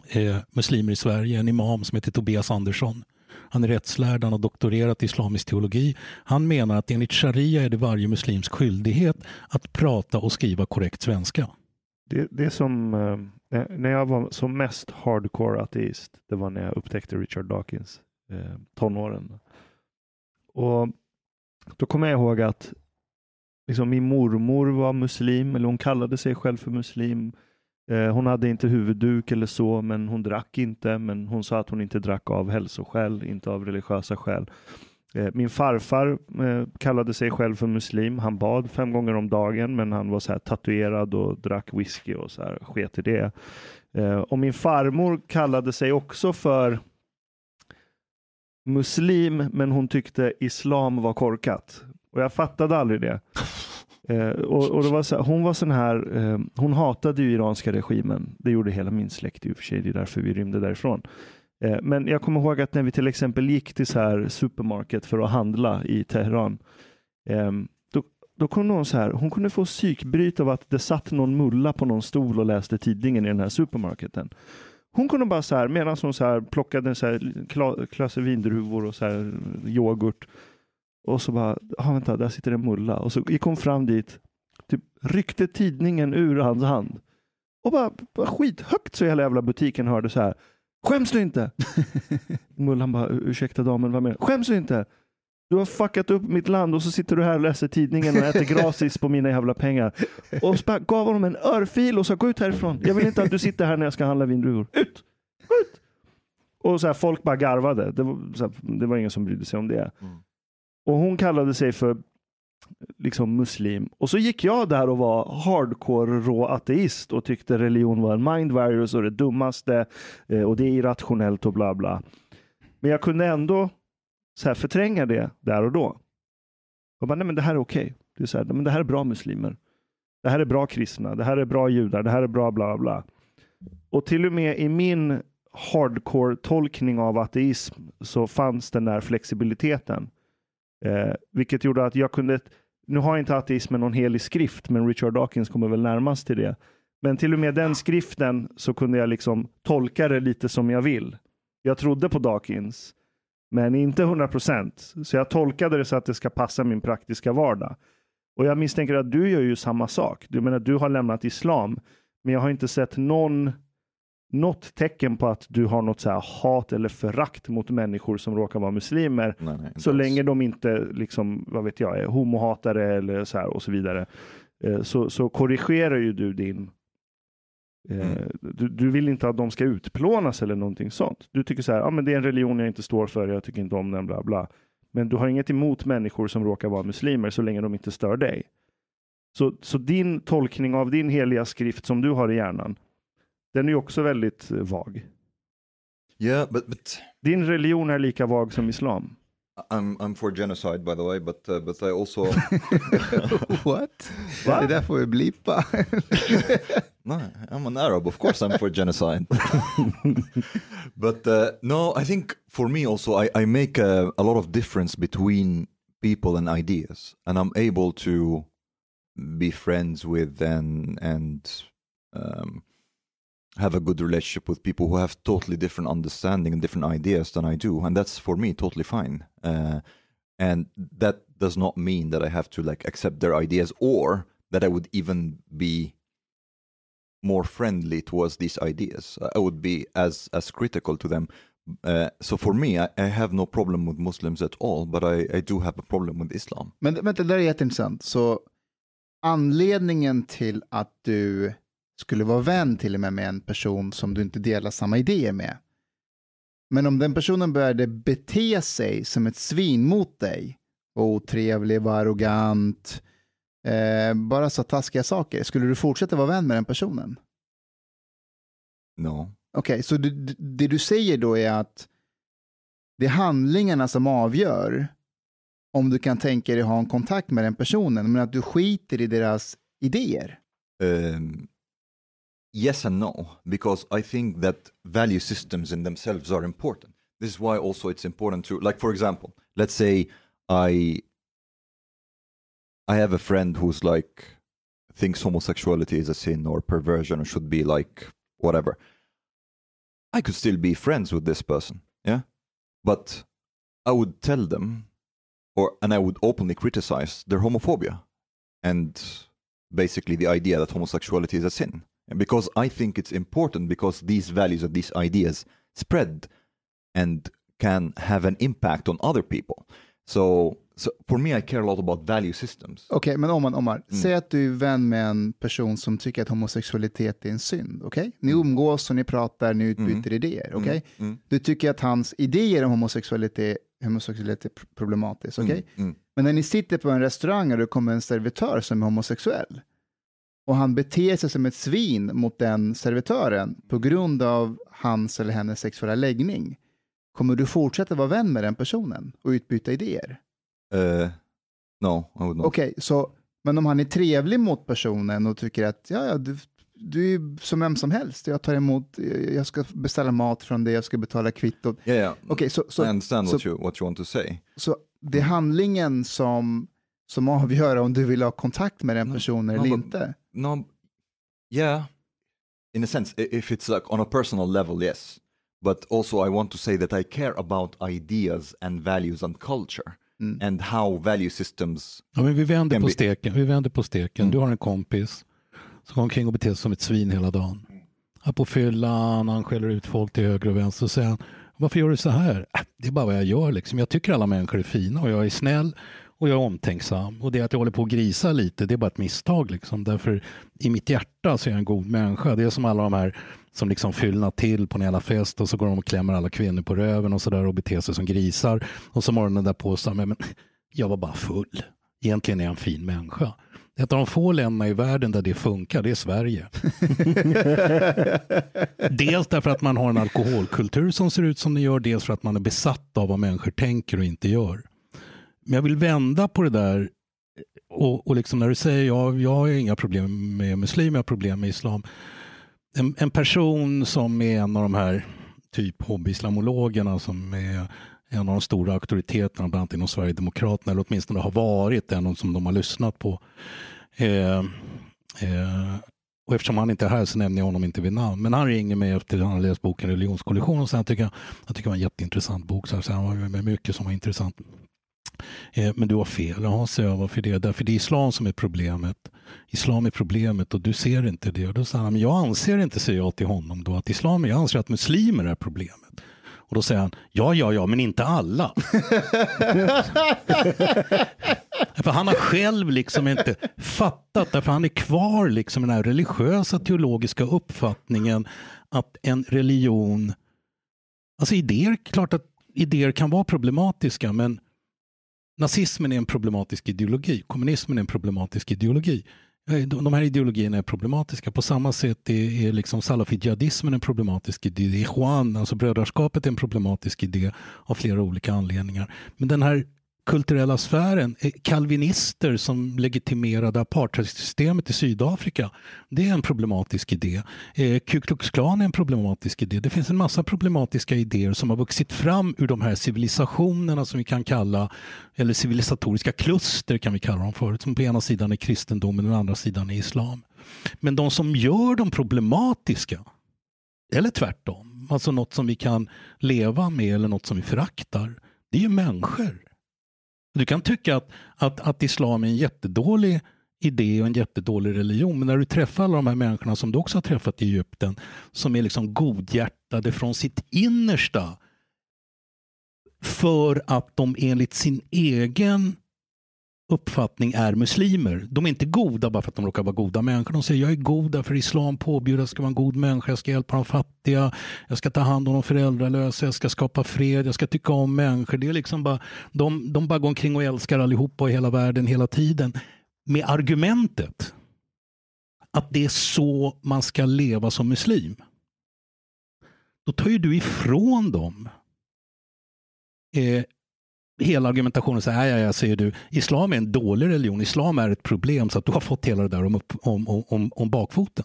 eh, Muslimer i Sverige en imam som heter Tobias Andersson. Han är rättslärd, han har doktorerat i islamisk teologi. Han menar att enligt sharia är det varje muslims skyldighet att prata och skriva korrekt svenska. Det, det är som eh, när- jag var som mest hardcore ateist. Det var när jag upptäckte Richard Dawkins, eh, tonåren. Och då kommer jag ihåg att liksom, min mormor var muslim, eller hon kallade sig själv för muslim. Eh, hon hade inte huvudduk eller så, men hon drack inte. Men hon sa att hon inte drack av hälsoskäl, inte av religiösa skäl. Eh, min farfar eh, kallade sig själv för muslim. Han bad fem gånger om dagen, men han var så här tatuerad och drack whisky och så här, sket i det. Och min farmor kallade sig också för muslim, men hon tyckte islam var korkat. Och jag fattade aldrig det. Eh, och, och det var så här, hon var sån här, eh, hon hatade ju iranska regimen. Det gjorde hela min släkt i och för sig, det är därför vi rymde därifrån. Eh, men jag kommer ihåg att när vi till exempel gick till så här supermarket för att handla i Teheran, eh, då, då kunde hon så här, hon kunde få psykbryt av att det satt någon mulla på någon stol och läste tidningen i den här supermarketen. Hon kunde bara så här, medan hon så här plockade så här kla- vindruvor och så här yoghurt och så bara, ah, vänta, där sitter en mulla. Och så gick hon fram dit, typ ryckte tidningen ur hans hand och bara, bara skithögt så hela jävla butiken hörde så här. Skäms du inte? [laughs] Mullan bara, ursäkta damen, vad menar du? Skäms du inte? Du har fuckat upp mitt land och så sitter du här och läser tidningen och äter gratis på mina jävla pengar. Och så bara gav honom en örfil och sa gå ut härifrån. Jag vill inte att du sitter här när jag ska handla vindruvor. Ut! Ut! Och så här, folk bara garvade. Det var, här, det var ingen som brydde sig om det. Mm. Och hon kallade sig för liksom muslim. Och så gick jag där och var hardcore rå ateist och tyckte religion var en mind virus och det dummaste eh, och det är irrationellt och bla bla. Men jag kunde ändå så här förtränga det där och då. Jag bara, nej men det här är okej. Det är så här, men det här är bra muslimer. Det här är bra kristna. Det här är bra judar. Det här är bra bla bla. Och till och med i min hardcore tolkning av ateism så fanns den där flexibiliteten. Eh, vilket gjorde att jag kunde, nu har inte ateismen någon helig skrift, men Richard Dawkins kommer väl närmast till det. Men till och med den skriften så kunde jag liksom tolka det lite som jag vill. Jag trodde på Dawkins, men inte 100 procent. Så jag tolkade det så att det ska passa min praktiska vardag. Och jag misstänker att du gör ju samma sak. Du menar, du har lämnat islam, men jag har inte sett någon något tecken på att du har något så hat eller förakt mot människor som råkar vara muslimer. Nej, nej, Så alls. länge de inte, liksom, vad vet jag, är homohatare eller så här och så vidare. Eh, så, så korrigerar ju du din eh, Mm. du, du vill inte att de ska utplånas eller någonting sånt. Du tycker så här, ah, men det är en religion jag inte står för, jag tycker inte om den, bla bla. Men du har inget emot människor som råkar vara muslimer så länge de inte stör dig. Så, så din tolkning av din heliga skrift som du har i hjärnan, den är ju också väldigt eh, vag. Yeah, but but Din religion är lika vag som islam. I'm I'm for genocide by the way, but uh, but I also [laughs] What? Va? Det där får vi blipa. [laughs] no, I'm an Arab, of course I'm for genocide. [laughs] but uh, no, I think for me also I, I make a, a lot of difference between people and ideas, and I'm able to be friends with and and um, have a good relationship with people who have totally different understanding and different ideas than I do, and that's for me totally fine. Uh, and that does not mean that I have to like accept their ideas or that I would even be more friendly towards these ideas. I would be as as critical to them. Uh, so for me, I, I have no problem with Muslims at all, but I, I do have a problem with Islam. Men vänta, det där är jätteintressant. Så anledningen till att du skulle vara vän till och med med en person som du inte delar samma idéer med. Men om den personen började bete sig som ett svin mot dig, var otrevlig, var arrogant, eh, bara sa taskiga saker, skulle du fortsätta vara vän med den personen? No. Okej, så det, det du säger då är att det är handlingarna som avgör om du kan tänka dig ha en kontakt med den personen, men att du skiter i deras idéer. Um, yes and no, because I think that value systems in themselves are important. This is why also it's important to, like, for example, let's say I I have a friend who's like thinks homosexuality is a sin or perversion or should be like whatever. I could still be friends with this person, yeah, but I would tell them, or and I would openly criticize their homophobia and basically the idea that homosexuality is a sin. And because I think it's important because these values and these ideas spread and can have an impact on other people. So, so for me, I care a lot about value systems. Okej, men Omar, Omar Mm. säg att du är vän med en person som tycker att homosexualitet är en synd, okej? Ni umgås och ni pratar, ni utbyter idéer, okej? Mm, mm, Du tycker att hans idéer om homosexualitet, homosexualitet är pr- problematiskt, mm, mm. Men när ni sitter på en restaurang och det kommer en servitör som är homosexuell och han beter sig som ett svin mot den servitören på grund av hans eller hennes sexuella läggning, kommer du fortsätta vara vän med den personen och utbyta idéer? Uh, no, I would not. Okej, så men om han är trevlig mot personen och tycker att ja, ja, du, du är som vem som helst, jag tar emot, jag ska beställa mat från dig, jag ska betala kvittot. Yeah, yeah. Okej, så, I så, understand what you what you want to say. så det är handlingen som, som avgör om du vill ha kontakt med den No, personen no, eller but- inte. No, yeah, in a sense, if it's like on a personal level, yes. But also, I want to say that I care about ideas and values and culture Mm. and how value systems. Ja, men vi vänder på steken. Vi vänder på steken. Mm. Du har en kompis som går omkring och beter sig som ett svin hela dagen. Han på fyllan, han skäller ut folk till höger och vänster och säger han, varför gör du så här? "Äh, Det är bara vad jag gör liksom. Jag tycker alla människor är fina och jag är snäll och jag är omtänksam. Och det att jag håller på att grisa lite, det är bara ett misstag liksom. Därför i mitt hjärta så är jag en god människa. Det är som alla de här som liksom fyllnar till på en jävla fest och så går de och klämmer alla kvinnor på röven och sådär och beter sig som grisar. Och så morgonen därpå så, men jag var bara full. Egentligen är jag en fin människa. Ett av de få länderna i världen där det funkar, det är Sverige. [laughs] Dels därför att man har en alkoholkultur som ser ut som den gör, dels för att man är besatt av vad människor tänker och inte gör. Men jag vill vända på det där och, och liksom när du säger ja, jag har inga problem med muslimer, jag har problem med islam. En, en person som är en av de här typ hobbyislamologerna som är en av de stora auktoriteterna, bland annat inom Sverigedemokraterna, eller åtminstone har varit en som de har lyssnat på. Eh, eh, och eftersom han inte är här så nämner jag honom inte vid namn. Men han ringer mig efter att han har läst boken Religionskollision och sen tycker tycker, jag tycker det var en jätteintressant bok. Så här, så han var med mycket som var intressant. Eh, men du har fel, ja, säger jag, varför det? Därför det är islam som är problemet. Islam är problemet och du ser inte det. Och då säger han, men jag anser inte, säger jag till honom då, att islam, jag anser att muslimer är problemet. Och då säger han, ja, ja, ja, men inte alla. [laughs] för han har själv liksom inte fattat, därför han är kvar liksom i den här religiösa teologiska uppfattningen att en religion, alltså idéer, klart att idéer kan vara problematiska, men nazismen är en problematisk ideologi, kommunismen är en problematisk ideologi. Eh, de här ideologierna är problematiska. På samma sätt är, är liksom salafidjihadismen en problematisk idé. Ikhwan, alltså brödraskapet, är en problematisk idé av flera olika anledningar. Men den här kulturella sfären, eh, kalvinister som legitimerade apartheidsystemet i Sydafrika, det är en problematisk idé. Eh, Ku Klux Klan är en problematisk idé. Det finns en massa problematiska idéer som har vuxit fram ur de här civilisationerna som vi kan kalla, eller civilisatoriska kluster kan vi kalla dem för, som på ena sidan är kristendomen och på andra sidan är islam. Men de som gör dem problematiska, eller tvärtom, alltså något som vi kan leva med eller något som vi föraktar, det är ju människor. Du kan tycka att, att, att islam är en jättedålig idé och en jättedålig religion. Men när du träffar alla de här människorna som du också har träffat i Egypten som är liksom godhjärtade från sitt innersta för att de enligt sin egen uppfattning är muslimer. De är inte goda bara för att de råkar vara goda människor. De säger jag är god därför islam påbjuder att jag ska vara en god människa, jag ska hjälpa de fattiga, jag ska ta hand om de föräldralösa, jag ska skapa fred, jag ska tycka om människor. Det är liksom bara, de, de bara går omkring och älskar allihopa i hela världen hela tiden. Med argumentet att det är så man ska leva som muslim. Då tar ju du ifrån dem eh, hela argumentationen säger, ja, ja, säger du, islam är en dålig religion, islam är ett problem så att du har fått hela det där om, om, om, om bakfoten.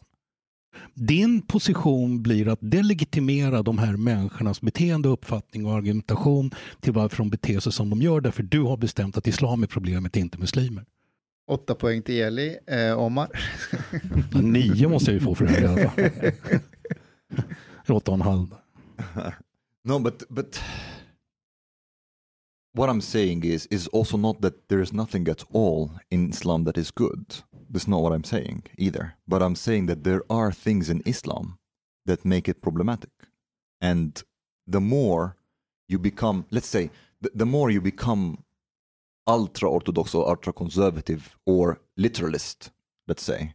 Din position blir att delegitimera de här människornas beteende, uppfattning och argumentation till varför de beter sig som de gör, därför du har bestämt att islam är problemet, inte muslimer. Åtta poäng till Eli. Eh, Omar? [laughs] Nio måste jag ju få för det här i alla fall. [laughs] Åtta och en halv. No, but, but what I'm saying is is also not that there is nothing at all in Islam that is good. That's not what I'm saying either. But I'm saying that there are things in Islam that make it problematic. And the more you become, let's say, the, the more you become ultra orthodox or ultra conservative or literalist, let's say,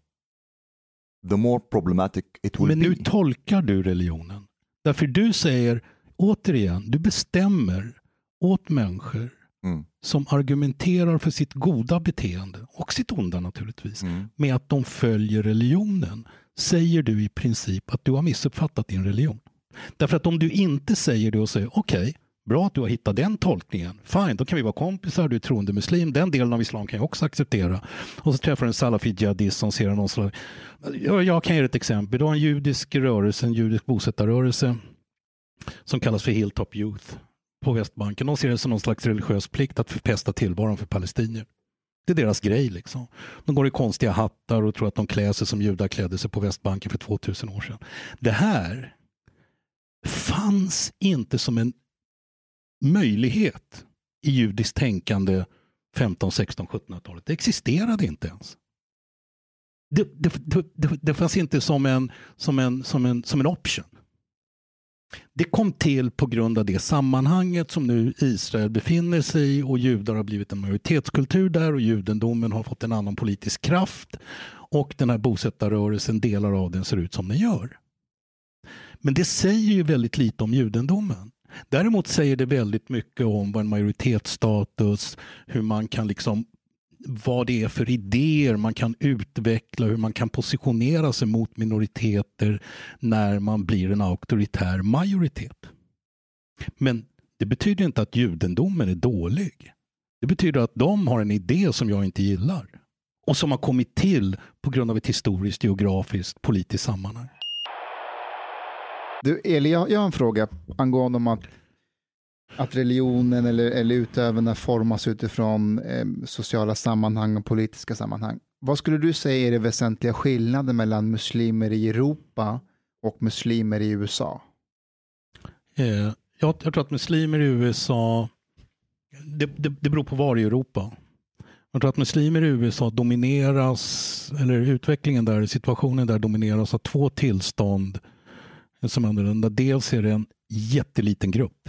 the more problematic it will Men be. nu tolkar du religionen. Därför du säger, återigen, du bestämmer åt människor Mm. som argumenterar för sitt goda beteende och sitt onda naturligtvis Mm. med att de följer religionen säger du i princip att du har missuppfattat din religion. Därför att om du inte säger det och säger okej, bra att du har hittat den tolkningen, fine, då kan vi vara kompisar, du är troende muslim, den delen av islam kan jag också acceptera. Och så träffar du en salafi jihadist som ser någon slags... Jag kan ge ett exempel, du har en judisk rörelse, en judisk bosättarrörelse som kallas för Hilltop Youth på Västbanken. De ser det som någon slags religiös plikt att förpesta tillvaron för palestinier. Det är deras grej. Liksom. De går i konstiga hattar och tror att de klär sig som judar klädde sig på Västbanken för 2000 år sedan. Det här fanns inte som en möjlighet i judiskt tänkande 15, 16, 1700-talet. Det existerade inte ens. Det, det, det, det, det fanns inte som en, som, en, som, en, som en option. Det kom till på grund av det sammanhanget som nu Israel befinner sig i och judar har blivit en majoritetskultur där och judendomen har fått en annan politisk kraft och den här bosättarrörelsen, delar av den ser ut som den gör. Men det säger ju väldigt lite om judendomen. Däremot säger det väldigt mycket om vad en majoritetsstatus, hur man kan liksom vad det är för idéer man kan utveckla, hur man kan positionera sig mot minoriteter när man blir en auktoritär majoritet. Men det betyder inte att judendomen är dålig. Det betyder att de har en idé som jag inte gillar och som har kommit till på grund av ett historiskt, geografiskt, politiskt sammanhang. Du, Eli, jag, jag har en fråga angående om att, att religionen eller, eller utövarna formas utifrån eh, sociala sammanhang och politiska sammanhang. Vad skulle du säga är det väsentliga skillnaden mellan muslimer i Europa och muslimer i USA? Eh, jag, jag tror att muslimer i USA det, det, det beror på var i Europa. Jag tror att muslimer i USA domineras, eller utvecklingen där, situationen där domineras av två tillstånd som är annorlunda. Dels är det en jätteliten grupp.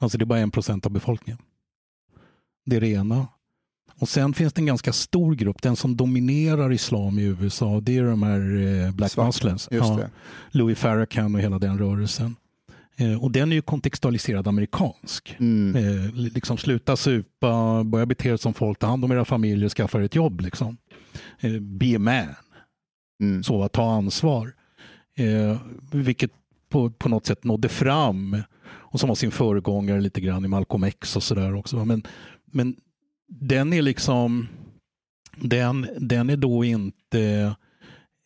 Alltså det är bara en procent av befolkningen. Det är det ena. Och sen finns det en ganska stor grupp, den som dominerar islam i USA, det är de här eh, Black Svarta, Muslims. Ja. Louis Farrakhan och hela den rörelsen. Eh, och den är ju kontextualiserad amerikansk. Mm. Eh, liksom sluta supa, börja bete er som folk, ta hand om era familjer, skaffa er ett jobb. Liksom. Eh, be a man, Mm. så, ta ansvar. Vilket på, på något sätt nådde fram och som var sin föregångare lite grann i Malcolm X och sådär också. Men, men den är liksom, den, den är då inte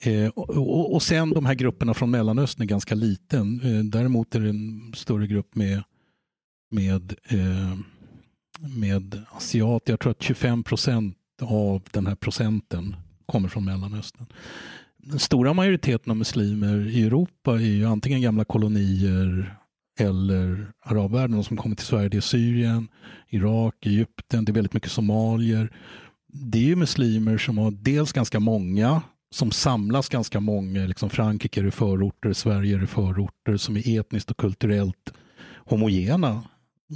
Eh, och, och, sen de här grupperna från Mellanöstern är ganska liten. Eh, däremot är det en större grupp med, med, eh, med asiater. Jag tror att 25 procent av den här procenten kommer från Mellanöstern. Den stora majoriteten av muslimer i Europa är ju antingen gamla kolonier eller arabvärlden. De som kommer till Sverige det är Syrien, Irak, Egypten, det är väldigt mycket somalier. Det är ju muslimer som har dels ganska många som samlas ganska många, liksom Frankrike är i förorter, Sverige är i förorter, som är etniskt och kulturellt homogena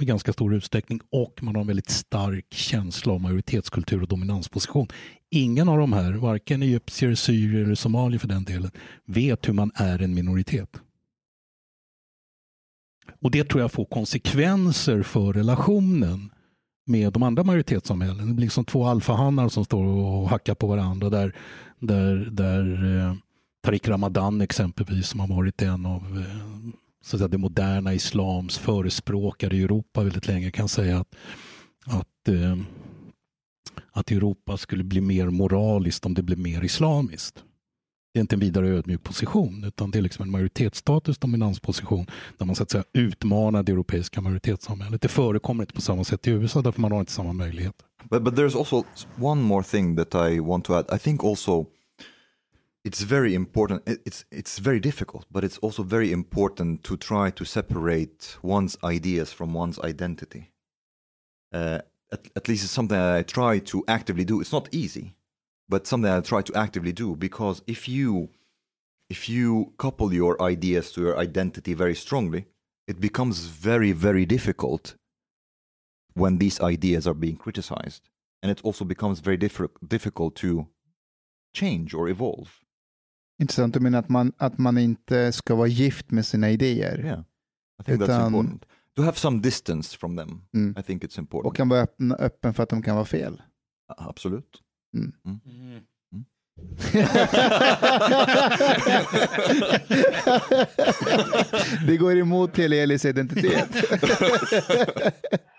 i ganska stor utsträckning och man har en väldigt stark känsla av majoritetskultur och dominansposition. Ingen av de här, varken egyptier, syrier eller somalier för den delen, vet hur man är en minoritet. Och det tror jag får konsekvenser för relationen med de andra majoritetssamhällen. Det blir som två alfahannar som står och hackar på varandra där, där, där eh, Tariq Ramadan exempelvis som har varit en av eh, så att säga, det moderna islams förespråkare i Europa väldigt länge kan säga att, att, eh, att Europa skulle bli mer moraliskt om det blev mer islamiskt. Det är inte en vidare ödmjuk position utan det är liksom en majoritetsstatus dominansposition där man så att säga utmanar det europeiska majoritetssamhället. Det förekommer inte på samma sätt i USA därför man har inte samma möjligheter. But but there's also one more thing that I want to add. I think also it's very important. It's it's very difficult, but it's also very important to try to separate one's ideas from one's identity. Uh, at, at least it's something I try to actively do. It's not easy, but something I try to actively do because if you if you couple your ideas to your identity very strongly, it becomes very very difficult when these ideas are being criticized. And it also becomes very diffi- difficult to change or evolve. Intressant, du menar att man, att man inte ska vara gift med sina idéer Yeah. I think that's Utan- important. To have some distance from them, Mm. I think it's important. och kan vara öppen, öppen för att de kan vara fel. Uh, [laughs] Absolut. [laughs] det går emot hela Elis identitet. [laughs]